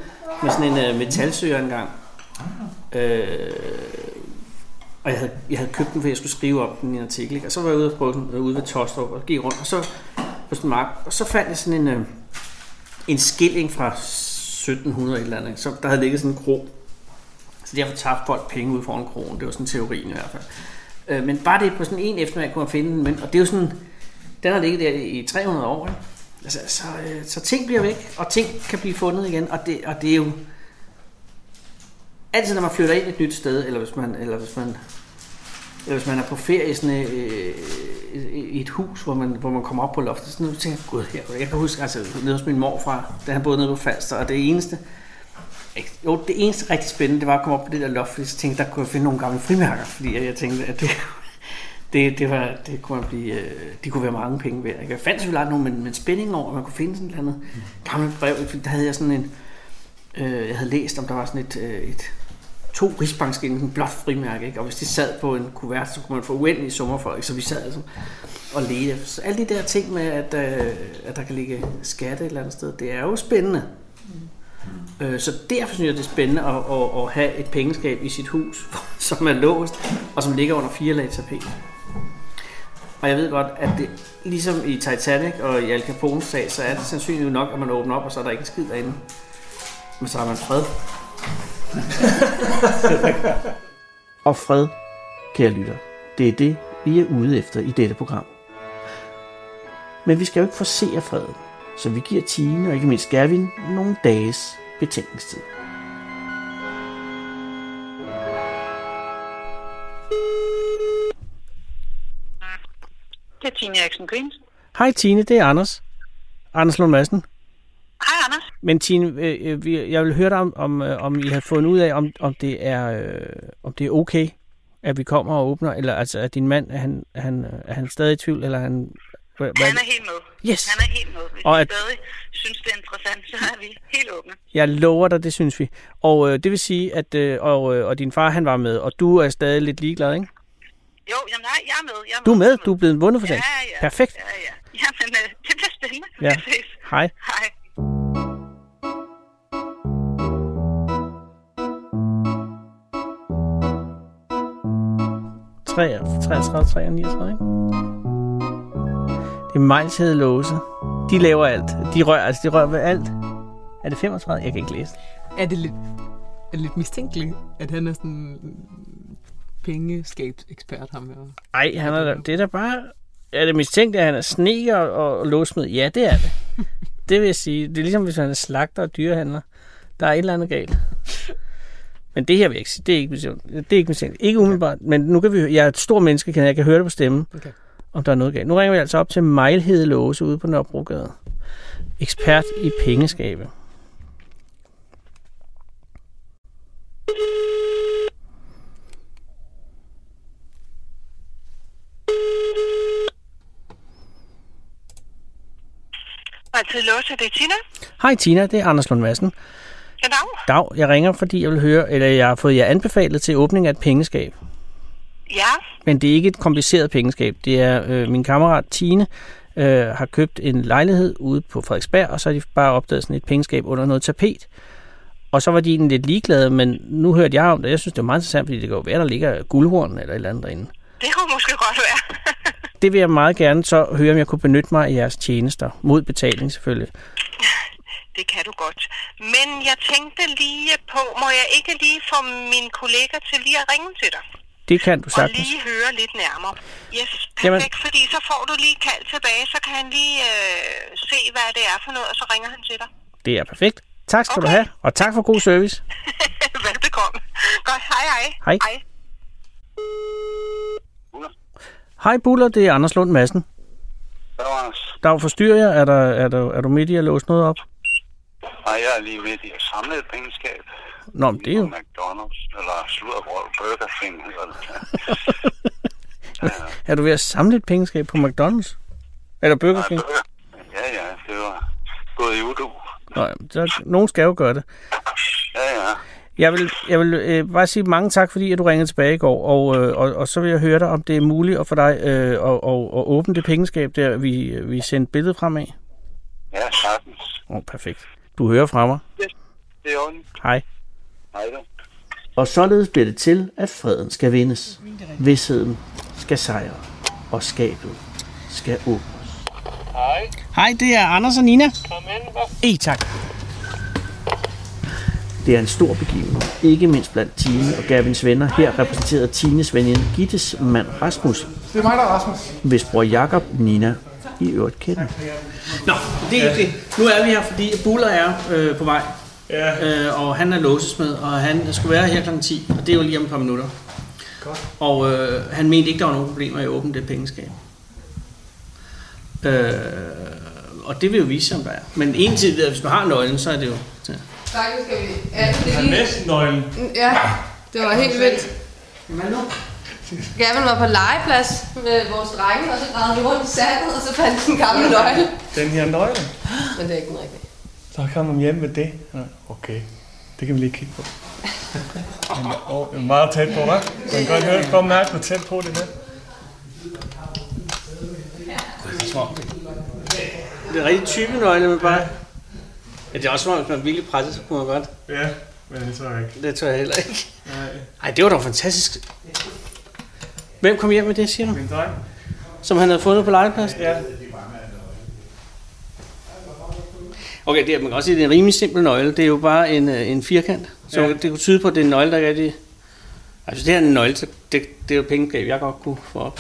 med sådan en uh, metalsøger engang. Øh, og jeg havde, jeg havde købt den, for jeg skulle skrive om den i en artikel. Ikke? Og så var jeg ude og prøve den ude ved Tostrup og gik rundt. Og så på sådan en mark, og så fandt jeg sådan en, øh, en skilling fra 1700 et eller andet. Så der havde ligget sådan en krog så derfor tabte folk penge ud foran kronen. Det var sådan teorien i hvert fald. Øh, men bare det på sådan en eftermiddag kunne man finde den. Men, og det er jo sådan, den har ligget der i 300 år. Ikke? Altså, så, øh, så ting bliver væk, og ting kan blive fundet igen. Og det, og det er jo altid når man flytter ind et nyt sted, eller hvis man, eller hvis man, eller hvis man er på ferie i sådan et, øh, i et hus, hvor man, hvor man kommer op på loftet, så tænker jeg, gud her. Jeg kan huske, altså nede hos min morfar, da han boede nede på Falster, og det eneste, jo, det eneste rigtig spændende, det var at komme op på det der loft, fordi jeg tænkte, der kunne jeg finde nogle gamle frimærker, fordi jeg tænkte, at det, det, det, var, det kunne man blive, øh, de kunne være mange penge værd. Ikke? Jeg fandt selvfølgelig aldrig nogen, men, men spændingen over, at man kunne finde sådan et eller andet gammelt brev, fordi der havde jeg sådan en, øh, jeg havde læst, om der var sådan et, øh, et to rigsbankskind, en blåt frimærke, ikke? og hvis de sad på en kuvert, så kunne man få uendelige summer for, ikke? så vi sad altså og ledte. Så alle de der ting med, at, øh, at der kan ligge skatte et eller andet sted, det er jo spændende. Øh, Så derfor synes jeg, det er spændende at, at, at have et pengeskab i sit hus, som er låst, og som ligger under fire lag tapet. Og jeg ved godt, at det, ligesom i Titanic og i Al Capone's sag, så er det sandsynligt nok, at man åbner op, og så er der ikke en skid derinde. Men så har man fred. og fred, kære lytter, det er det, vi er ude efter i dette program. Men vi skal jo ikke forsere freden, så vi giver Tine og ikke mindst Gavin nogle dages betænkningstid. Det er Tine Eriksen Grins. Hej Tine, det er Anders. Anders Lund Madsen. Hej, Anders. Men Tine, øh, øh, vi- jeg vil høre dig om, om, øh, om I har fundet ud af, om, om, det er, øh, om det er okay, at vi kommer og åbner, eller altså, at din mand, er han, er han, er han stadig i tvivl, eller er han... Hvad, Han er helt med. Yes. Han er helt med. Hvis Og at- stadig synes, det er interessant, så er vi helt åbne. Jeg lover dig, det synes vi. Og øh, det vil sige, at øh, og, øh, og din far han var med, og du er stadig lidt ligeglad, ikke? Jo, jamen nej, jeg er med. Jeg er Du er med, du er blevet vundet for Ja, sagen. ja. Perfekt. Ja, ja. Jamen, øh, det bliver spændende. Ja. Vi ses. Hej. Hej. 33, 33, 39, ikke? Er Miles Låse. De laver alt. De rører, altså de rører ved alt. Er det 35? Jeg kan ikke læse. Er det lidt, er det lidt mistænkeligt, at han er sådan en pengeskabsekspert, ham her? Ej, han er, det er da bare... Er det mistænkt, at han er sneker og, og låsmed? Ja, det er det. Det vil jeg sige. Det er ligesom, hvis han er slagter og dyrehandler. Der er et eller andet galt. Men det her vil jeg ikke sige. Det er ikke mistænkt. Det er ikke mistænkt. Ikke umiddelbart. Men nu kan vi. Jeg er et stort menneske, kan jeg, jeg kan høre det på stemmen. Okay. Om der er noget galt. Nu ringer vi altså op til Mejlhede Låse ude på Nørrebrogade. Ekspert i pengeskabe. Altid låse, det er Tina. Hej Tina, det er Anders Lund Madsen. Goddag. Dag, jeg ringer, fordi jeg vil høre, eller jeg har fået jer anbefalet til åbning af et pengeskab. Ja, Men det er ikke et kompliceret pengeskab. Det er øh, min kammerat Tine øh, har købt en lejlighed ude på Frederiksberg, og så har de bare opdaget sådan et pengeskab under noget tapet. Og så var de egentlig lidt ligeglade, men nu hørte jeg om det. Jeg synes, det er meget interessant, fordi det kan jo være, der ligger guldhorn eller et eller andet derinde. det kunne måske godt være. Det vil jeg meget gerne så høre, om jeg kunne benytte mig af jeres tjenester. Mod betaling selvfølgelig. det kan du godt. Men jeg tænkte lige på, må jeg ikke lige få min kollega til lige at ringe til dig? Det kan du Og sagtens. lige høre lidt nærmere. Yes, perfekt, Jamen- fordi så får du lige kald tilbage, så kan han lige øh, se, hvad det er for noget, og så ringer han til dig. Det er perfekt. Tak skal du Okay. have, og tak for god service. Velbekomme. Godt, hej hej. Hej. hej. Hej Buller, det er Anders Lund Madsen. Hvad Anders? Der forstyrrer jeg. Er, der, er, der, er du midt i at låse noget op? Nej, jeg er lige midt i at samle et pengeskab. Nå, men det er jo... McDonald's, eller Sludderbrød, Burger King, hedder det. Er du ved at samle et pengeskab på McDonald's? Eller Burger King? Ja, ja, det var gået i udu. Nå, jamen, så, nogen skal jo gøre det. Ja, ja. Jeg vil, jeg vil øh, bare sige mange tak, fordi at du ringede tilbage i går, og, øh, og, og så vil jeg høre dig, om det er muligt at for dig øh, at, at, at åbne det pengeskab, der vi, vi sendte billedet frem af. Ja, sagtens. Oh, perfekt. Du hører fra mig. Det er ondt. Hej. Hej da. Og således bliver det til, at freden skal vindes. Vidsheden skal sejre, og skabet skal åbnes. Hej. Hej, det er Anders og Nina. Kom ind, hvad? E, tak. Det er en stor begivenhed, ikke mindst blandt Tine og Gavins venner. Her repræsenteret Tines veninde Gittes mand Rasmus, Det er mig, der er Rasmus. hvis bror Jakob Nina i øvrigt kender. Nå, det er ikke det. Nu er vi her, fordi Buller er øh, på vej Ja. øh, og han er låsesmed, og han skulle være her kl. 10, og det er jo lige om et par minutter. Godt. Og øh, han mente ikke, der var nogen problemer i at åbne det pengeskab. Øh, og det vil jo vise sig, om der er. Men en tid, hvis du har nøglen, så er det jo... Ja. Faktisk skal vi... Ja, det er lige... næsten nøglen. Ja, det var helt vildt. Hvad nu? Gavin var på legeplads med vores drenge, og så vi rundt i sandet, og så fandt den gamle nøgle. Den her nøgle. Men det er ikke den rigtige. Så kommer man hjem med det. Okay, det kan vi lige kigge på. Men, oh, er meget tæt på, hva'? Man kan godt høre, kom mærke, hvor tæt på det er. Det er rigtig type nøgle, men bare... Ja, det er også som om, hvis man virkelig presser, så kunne man godt. Ja, men det tror jeg ikke. Det tror jeg heller ikke. Nej, Ej, det var da fantastisk. Hvem kom hjem med det, siger du? min dreng. Som han havde fundet på legepladsen? Ja, Okay, det er, man kan også sige, at det er en rimelig simpel nøgle. Det er jo bare en, øh, en firkant. Så Ja. det kunne tyde på, at det er en nøgle, der er rigtig... Altså, det her er en nøgle, så det, det er jo pengeskab, jeg godt kunne få op.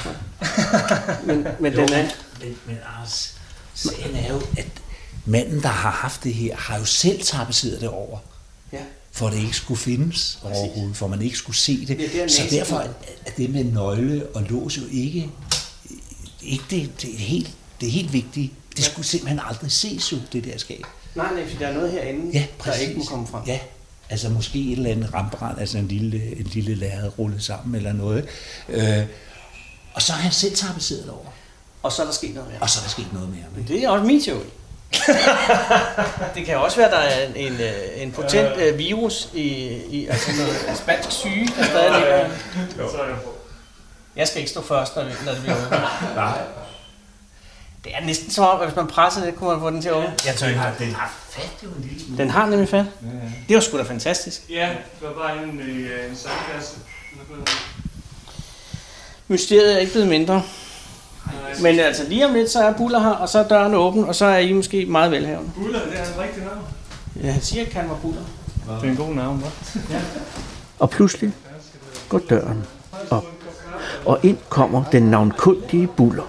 Men, men den er... Men, men Ars, sagen er jo, at manden, der har haft det her, har jo selv tapetseret det over. Ja. For at det ikke skulle findes overhovedet, for man ikke skulle se det. Det er så derfor er er det med nøgle og lås jo ikke, ikke det, det, er helt, det er helt vigtigt. Det skulle simpelthen aldrig ses jo, det der skab. Nej, nej, for der er noget herinde, Ja, der præcis. ikke må komme frem. Ja, altså måske et eller andet rambrand, altså en lille, en lille lærred rullet sammen eller noget. Øh, og så har han selv tapetseret det over. Og så er der sket noget mere. Og så er der sket noget mere. Men det er også min teori. det kan også være, at der er en, en, øh, en potent øh, virus i, i altså noget spansk syge, der stadig ligger. så er jeg skal ikke stå først, når, når det bliver åbnet. Nej. Det er næsten som om, at hvis man presser det, kunne man få den til at åbne. Jeg tør ikke. Den har fat jo en lille smule. Den har nemlig fat. Det var sgu da fantastisk. Ja, det var bare i øh, en sandkasse. Mysteriet er ikke blevet mindre. Men altså lige om lidt, så er Buller her, og så er døren åben, og så er I måske meget velhavende. Buller, det er en rigtig navn. Ja, han siger, at han var Buller. Det er en god navn, hva'? Og pludselig går døren op, og ind kommer den navnkundige Buller.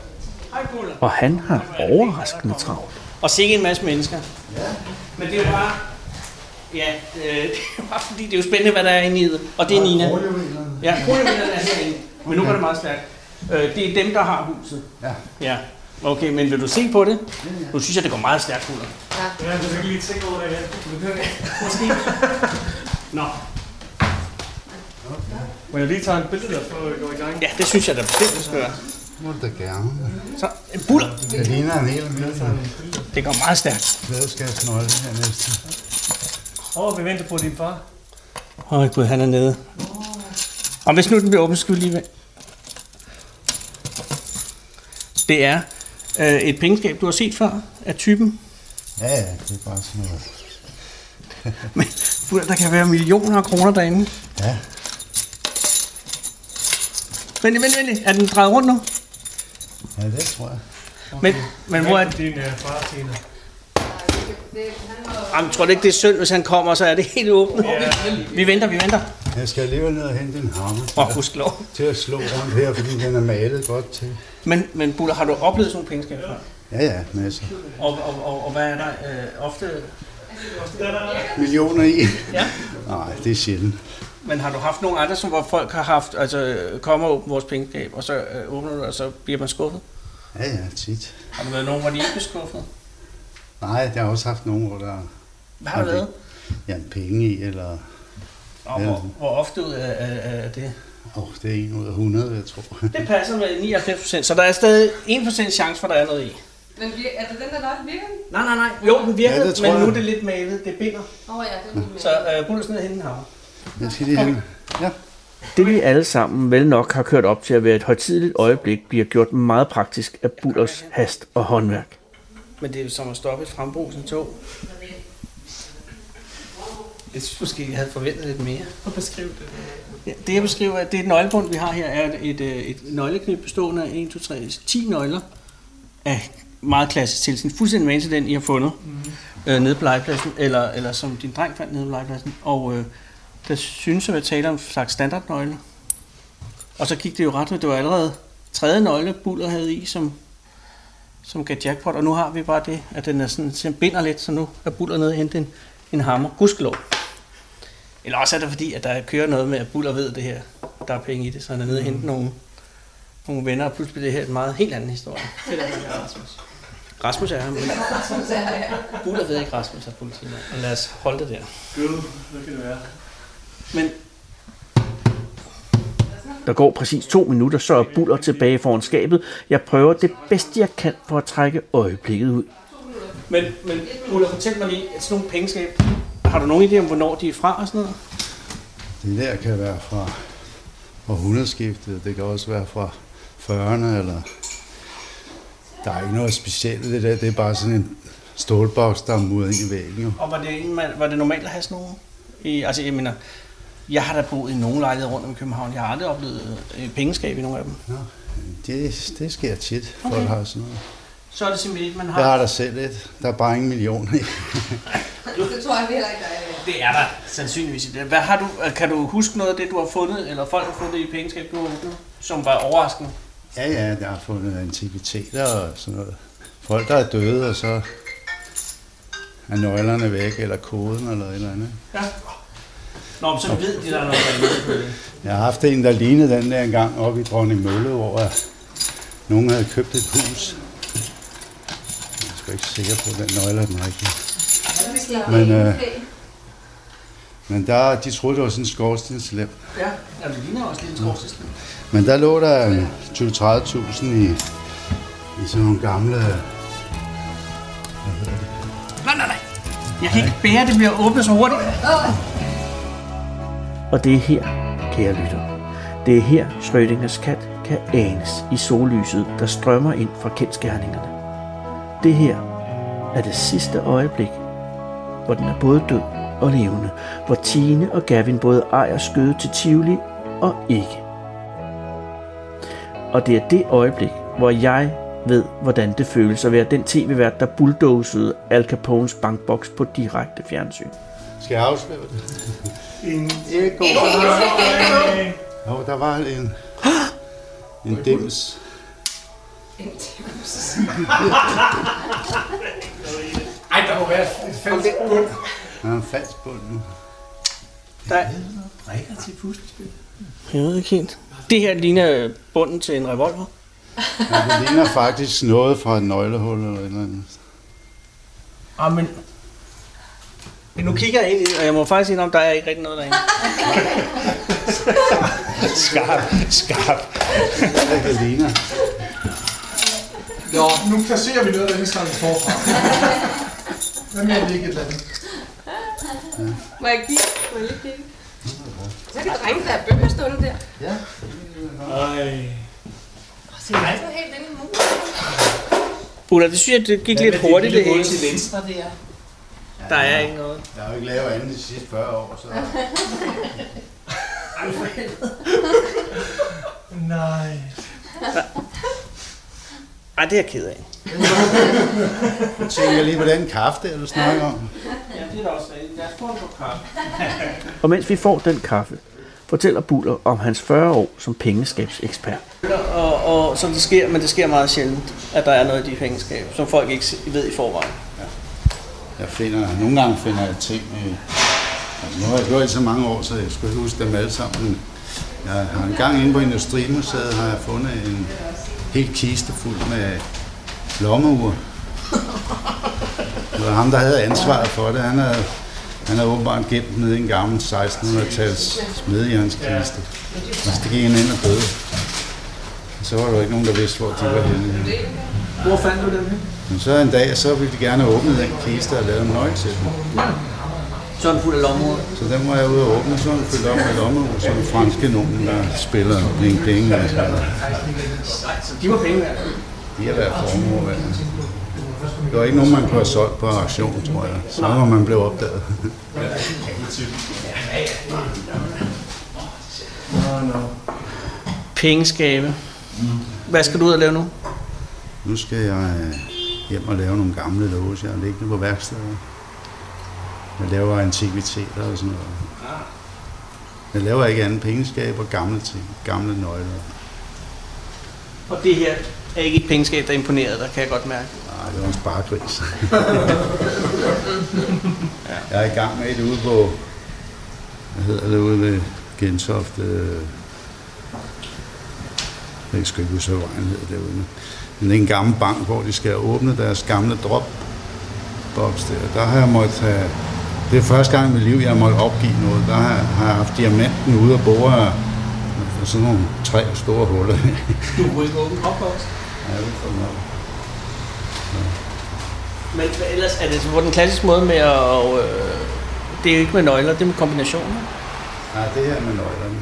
Og han har overraskende travlt. Og sikke en masse mennesker. Ja. Men det er jo bare... Ja, øh, det er jo bare fordi, det er jo spændende, hvad der er inde i det. Og det er Nina. Ja, boligvenerne er herinde. Men nu var det meget stærkt. Øh, det er dem, der har huset. Ja. Ja. Okay, men vil du se på det? Nu synes jeg, det går meget stærkt, Buller. Ja, du skal lige tænke over det igen. Måske. Nå, Må jeg lige tage et billede der, for at gå i gang? ja, det synes jeg da bestemt, du skal gøre. Må du da gerne. Så, øh, Buller, Det ligner en hel almindelig det går meget stærkt. pladeskabsnøgle her næsten. Åh, oh, vi venter på din far. Åh, oh, gud, han er nede. Og hvis nu den bliver åbnet, skal vi lige vente. Det er øh, et pengeskab, du har set før, af typen. Ja, ja, det er bare sådan noget. Men der kan være millioner af kroner derinde. Ja, Vent, vent, vent. Er den drejet rundt nu? Ja det tror jeg. Men, men hvor er din uh, far, Tina. Jamen, tror du ikke, det er synd, hvis han kommer, så er det helt åbent? Vi venter, vi venter. Jeg skal alligevel ned og hente en hammer Åh, oh, gudskelov. til at slå rundt her, fordi den er malet godt til. Men, men Buller, har du oplevet sådan nogle pengeskab før? Ja, ja, masser. Og, og, og, og hvad er der øh, ofte? Millioner i. Ja. Nej, det er sjældent. Men har du haft nogle andre, som hvor folk har haft, altså øh, kommer og åbner vores pengeskab, og så øh, åbner du, og så bliver man skuffet? Ja, ja, tit. Har du været nogen, hvor de ikke blev skuffet? Nej, jeg har også haft nogen, hvor der Hvad har du lavet? ja, en penge i, eller... Og hvor, hvor ofte ud af, af, af det? Åh, oh, det er en ud af 100, jeg tror. Det passer med 99 procent, så der er stadig 1% chance for, at der er noget i. Men vir- er det den der virker? den? Nej, nej, nej. Jo, den virkede, Ja, men nu er det lidt malet. Det binder. Åh oh, ja, det er Så øh, Bullers ned en hammer. Jeg skal lige. Ja. Det vi alle sammen vel nok har kørt op til at være et højtidligt øjeblik, bliver gjort meget praktisk af Bullers hast og håndværk. Men det er jo som at stoppe et frembrusen tog. Jeg synes måske, jeg havde forventet lidt mere. Og beskrive det. Ja, det jeg beskriver, det er et nøglebund, vi har her, er et, et nøgleknip bestående af 1, 2, 3, 10 nøgler af meget klassisk tilsyn. Fuldstændig med til den, I har fundet mm. øh, nede på legepladsen, eller, eller som din dreng fandt nede på legepladsen. Og øh, der synes at være tale om en slags standardnøgle. Og så gik det jo ret, det var allerede tredje nøgle, Buller havde i, som, som gav jackpot, og nu har vi bare det, at den er sådan, den binder lidt, så nu er Buller nede og hente en, en hammer. Gudskelov. Eller også er det fordi, at der kører noget med, at Buller ved det her. Der er penge i det, så han er nede og hente nogle, nogle venner, og pludselig bliver det her en meget helt anden historie. Det er Rasmus. Rasmus er her, men Rasmus er her. Buller ved ikke, Rasmus er politimand. Og lad os holde det der. Gud, hvad kan det være? Men der går præcis to minutter, så er Buller tilbage foran skabet. Jeg prøver det bedste, jeg kan for at trække øjeblikket ud. Men, men Buller, fortæl mig lige, at sådan nogle pengeskab, har du nogen idé om, hvornår de er fra og sådan noget? Det der kan være fra århundredeskiftet, det kan også være fra 40'erne, eller... Der er ikke noget specielt i det der, det er bare sådan en stålboks, der er muret ind i væggen. Jo. Og var det, en, man, var det normalt at have sådan nogle? I, altså, jeg mener, jeg har da boet i nogle lejligheder rundt om København. Jeg har aldrig oplevet øh, pengeskab i nogle af dem. Nå, det, det sker tit, folk Okay. har sådan noget. Så er det simpelthen man har. Jeg har der selv et, der er bare ingen millioner i. Det tror jeg heller ikke, der er. Det er der sandsynligvis i det. Hvad har du, kan du huske noget af det, du har fundet, eller folk har fundet i pengeskab, du har åbnet, som var overraskende? Ja, ja, der har fundet antikviteter og sådan noget. Folk, der er døde, og så er nøglerne væk, eller koden, eller et eller andet. Ja. Nå, men så ved de, der er noget, med. Jeg har haft en, der lignede den der engang oppe i Dronning Mølle, hvor nogen havde købt et hus. Jeg er sgu ikke sikker på, at den nøgle er den rigtige. Men, øh, men der, de troede, det var sådan en skorstenslem. Ja, ja det ligner også lidt en skorstenslæm. Men der lå der en 20-30.000 i, i sådan nogle gamle... Hvad hedder det? Nej, nej, nej. Jeg kan ikke bære, det bliver åbnet så hurtigt. Og det er her, kære lytter. Det er her, Schrödingers kat kan anes i sollyset, der strømmer ind fra kendskærningerne. Det her er det sidste øjeblik, hvor den er både død og levende, hvor Tine og Gavin både ejer skøde til Tivoli og ikke. Og det er det øjeblik, hvor jeg ved, hvordan det føles at være den tv-vært, der bulldozede Al Capones bankboks på direkte fjernsyn. Skal jeg afsløre det? En Eko. Jo, der var en, en dims. Ej, der må være et fælles bund. Der er en falsk bund nu. Der, Rækker til puslespil. jeg ved ikke helt. Det her ligner bunden til en revolver. Ja, det ligner faktisk noget fra et nøglehul eller et eller andet. Ah, men... Men nu kigger jeg ind i, og jeg må faktisk indrømme, der er ikke rigtig noget derinde. Skarp, skarp. Det kan ligne. Nå, nu placerer vi noget af det sammen forfra. Hvad med at ligge et eller andet? Må jeg kigge? Må jeg lige kigge? Så kan drenge, der er bøger stående der. Ja. Ej. Se, der er sådan helt inde i muren. Ulla, det synes jeg, det gik lidt hurtigt det hele. til venstre der. Der er ikke noget. Der er jo ikke lavet andet de sidste 40 år, så... Nej. Ej, det er jeg ked af. Jeg tænker lige på den kaffe, der du snakker om. Ja, det er da også Lad os få en kop kaffe. og mens vi får den kaffe, fortæller Buller om hans 40 år som pengeskabsekspert. Og, og som det sker, men det sker meget sjældent, at der er noget i de pengeskab, som folk ikke ved i forvejen. Jeg finder, nogle gange finder jeg ting øh, Altså, nu har jeg gjort det så mange år, så jeg skulle ikke huske dem alle sammen. Jeg har en gang inde på Industrimuseet, har jeg fundet en helt kiste fuld med lommeur. Det var ham, der havde ansvaret for det. Han havde, han havde åbenbart gemt nede i en gammel 1600-tals smedjernskiste. Og så gik han ind og døde. Så var der ikke nogen, der vidste, hvor de var henne. Hvor fandt du dem? Men så en dag, så ville de gerne åbne den kiste og lave en nøgle til den. Så er den fuld af lommer. Så den må jeg ud og åbne, så er den fyldt op med lommeur, som franske nogen, der spiller bling bling. Og sådan noget. De var penge værd. De har været formue værd. Det var ikke nogen, man kunne have solgt på auktion, tror jeg. Så var man blev opdaget. Pengeskabe. Hvad skal du ud og lave nu? Nu skal jeg øh, hjem og lave nogle gamle låse. Jeg liggende på værkstedet. Jeg laver antikviteter og sådan noget. Jeg laver ikke andet pengeskab og gamle ting, gamle nøgler. Og det her er ikke et pengeskab, der er imponeret, der kan jeg godt mærke. Nej, det var en sparegris. Jeg er i gang med et ude på, hvad hedder det, ude ved Gentofte, øh, jeg skal ikke huske, hvad vejen hedder derude. Men det er en gammel bank, hvor de skal åbne deres gamle drop box der. Der har jeg måttet have, det er første gang i mit liv, jeg har måttet opgive noget. Der har, har jeg haft diamanten ude og bore af sådan nogle tre store huller. Du kunne ikke åbne dropbox? Ja, det er nok. Men hvad ellers er det på den klassiske måde med at... Øh, det er jo ikke med nøgler, det er med kombinationer. Nej, det her med nøglerne.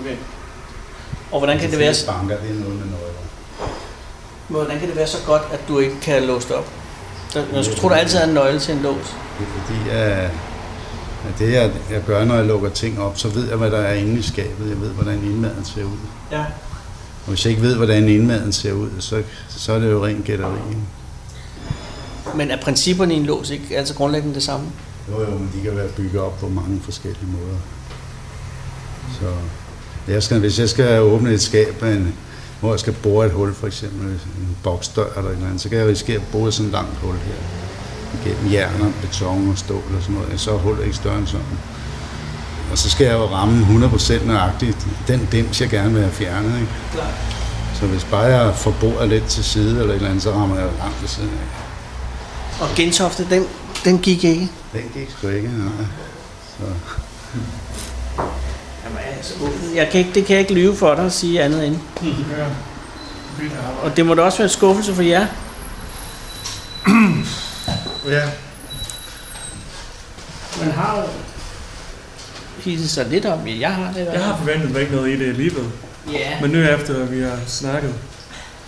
Okay. Og hvordan kan det være, fleste banker, det er noget med nøgler. Hvordan kan det være så godt, at du ikke kan låse det op? Jeg tro, der altid er en nøgle til en lås. Det er fordi, at, at det jeg, jeg gør, når jeg lukker ting op, så ved jeg, hvad der er inde i skabet. Jeg ved, hvordan indmaden ser ud. Ja. Og hvis jeg ikke ved, hvordan indmaden ser ud, så, så er det jo rent gætteri. Men er principperne i en lås ikke altså grundlæggende det samme? Jo, jo, men de kan være bygget op på mange forskellige måder. Så jeg skal, hvis jeg skal åbne et skab, med en, hvor jeg skal bore et hul, for eksempel en boksdør eller et eller andet, så kan jeg risikere at bore sådan et langt hul her. Gennem jern og beton og stål og sådan noget. Så er hullet ikke større end sådan. Og så skal jeg jo ramme 100% nøjagtigt den dims, jeg gerne vil have fjernet. Ikke? Klart. Så hvis bare jeg får bordet lidt til side eller et eller andet, så rammer jeg langt ved siden af. Og Gentofte, den, den gik ikke. Den gik sgu ikke, nej. Så. Altså, jeg kan ikke, det kan jeg ikke lyve for dig at sige andet end. Og det må da også være en skuffelse for jer. Ja. Man har jo hisset sig lidt om, jeg har det. Jeg har forventet mig ikke noget i det alligevel. Ja. Men nu efter vi har snakket.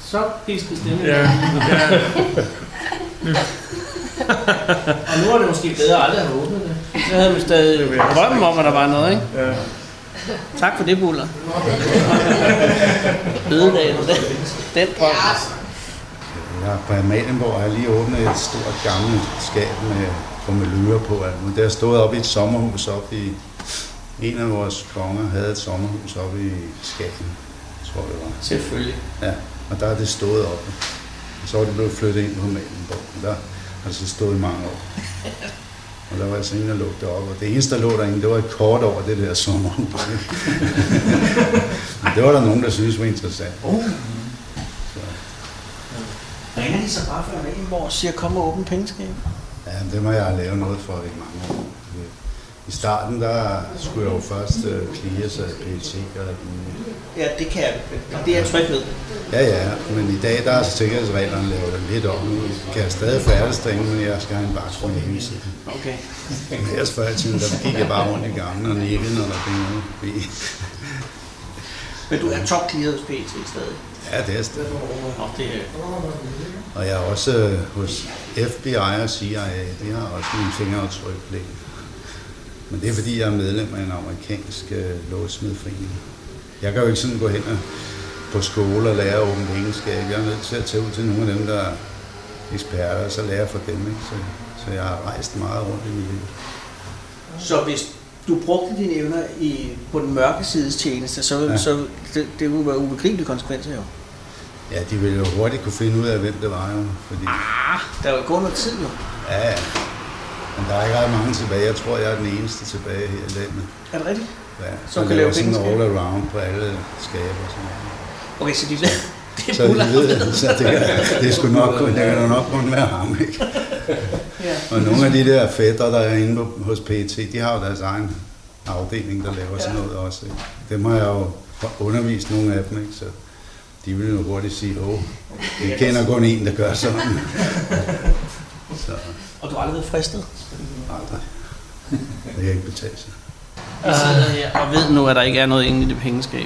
Så pisket stemme. Ja, ja. Og nu er det måske bedre aldrig at have åbnet det. Så havde vi stadig drømmen om, at der var noget, ikke? Ja. Tak for det, Buller. Bededagen, den, den drøm. Ja, på Amalienborg har jeg lige åbnet et stort gammelt skab med krummelure på. Det har stået oppe i et sommerhus oppe i... En af vores konger havde et sommerhus oppe i Skagen, tror jeg det var. Selvfølgelig. Ja, og der er det stået oppe. Og så var det blevet flyttet ind på Amalienborg. og Der har det så stået i mange år. Og der var jeg så inde og lukkede det op, og det eneste, der lå derinde, det var et kort over det der sommerhus. Det var der nogen, der synes var interessant. Oh. Ringer de så bare fra Amalienborg og siger, kom og åbne pengeskab? Ja, det må jeg lavet noget for i mange år. I starten, der skulle jeg jo først uh, clear sig PET og. Ja, det kan jeg. Det er jeg tryg ved. Ja, ja, men i dag, der er sikkerhedsreglerne lavet lidt om. Nu kan jeg stadig færdes derinde, men jeg skal have en vagt med hele tiden. Okay. Men ellers før i tiden, der gik jeg bare rundt i gangen og nikkede, når der blev noget forbi. Men du er top clearet hos PT stadig? Ja, det er stadig. Og det er... Og jeg er også øh, hos FBI og CIA, de har også mine fingeraftryk. Men det er fordi, jeg er medlem af en amerikansk øh, låsmedforening. Jeg kan jo ikke sådan gå hen og på skole og lære at åbne pengeskab. Jeg er nødt til at tage ud til nogle af dem, der er eksperter, og så lære fra dem. Ikke? Så, så jeg har rejst meget rundt i mit liv. Så hvis du brugte dine evner i, på den mørke sides tjeneste, så, Ja. så det, det ville være ubegribelige konsekvenser jo. Ja, de ville jo hurtigt kunne finde ud af, hvem det var jo. Fordi, Ah, der er jo gået noget tid jo. ja, ja. Men der er ikke ret mange tilbage. Jeg tror, jeg er den eneste tilbage her i landet. Er det rigtigt? Ja, Som kan laver lave sådan all around på alle skaber og sådan noget. Okay, så de det er Så de ved, så det, kan, det, skulle nok, det kan nok kun være ham, ikke? Ja. Og nogle af de der fætter, der er inde på, hos PET, de har jo deres egen afdeling, der laver sådan noget også. Ikke? Dem har jeg jo undervist nogle af dem, ikke? så de vil jo hurtigt sige, åh, vi kender kun en, der gør sådan. Så Og du har aldrig været fristet? aldrig. Det kan ikke betale sig. Vi sidder her og ved nu, at der ikke er noget inde i det pengeskab.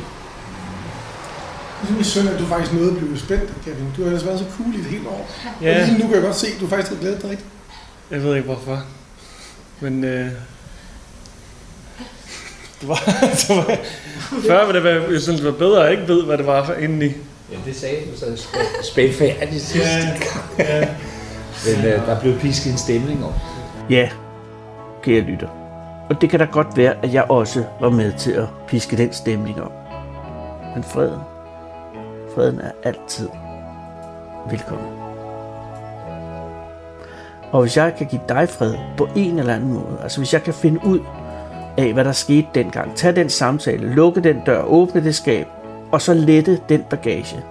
Jeg synes, synd, at du faktisk nåede at blive spændt, Kevin. Du har ellers været så cool i et helt år. Ja. Og lige nu kan jeg godt se, at du faktisk har glædet dig rigtigt. Jeg ved ikke hvorfor. Men øh, det var, det var, før ville det være, jeg synes, det var bedre at ikke ved, hvad det var for indeni. Ja, det sagde du så spæ- spændt færdigt sidste Ja, ja. Men øh, der blev pisket en stemning om. Ja, kære lytter. Og det kan da godt være, at jeg også var med til at piske den stemning op. Men freden, freden er altid velkommen. Og hvis jeg kan give dig fred på en eller anden måde, altså hvis jeg kan finde ud af, hvad der skete dengang, tag den samtale, lukke den dør, åbne det skab, og så lette den bagage,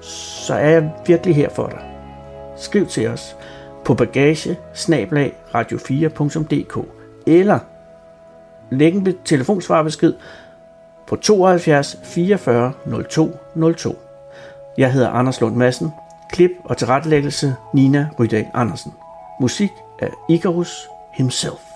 så er jeg virkelig her for dig. Skriv til os på bagage radio4.dk eller læg en telefonsvarbesked på 72 44 02 02. Jeg hedder Anders Lund Madsen. Klip og tilrettelæggelse Nina Rydag Andersen. Musik af Icarus himself.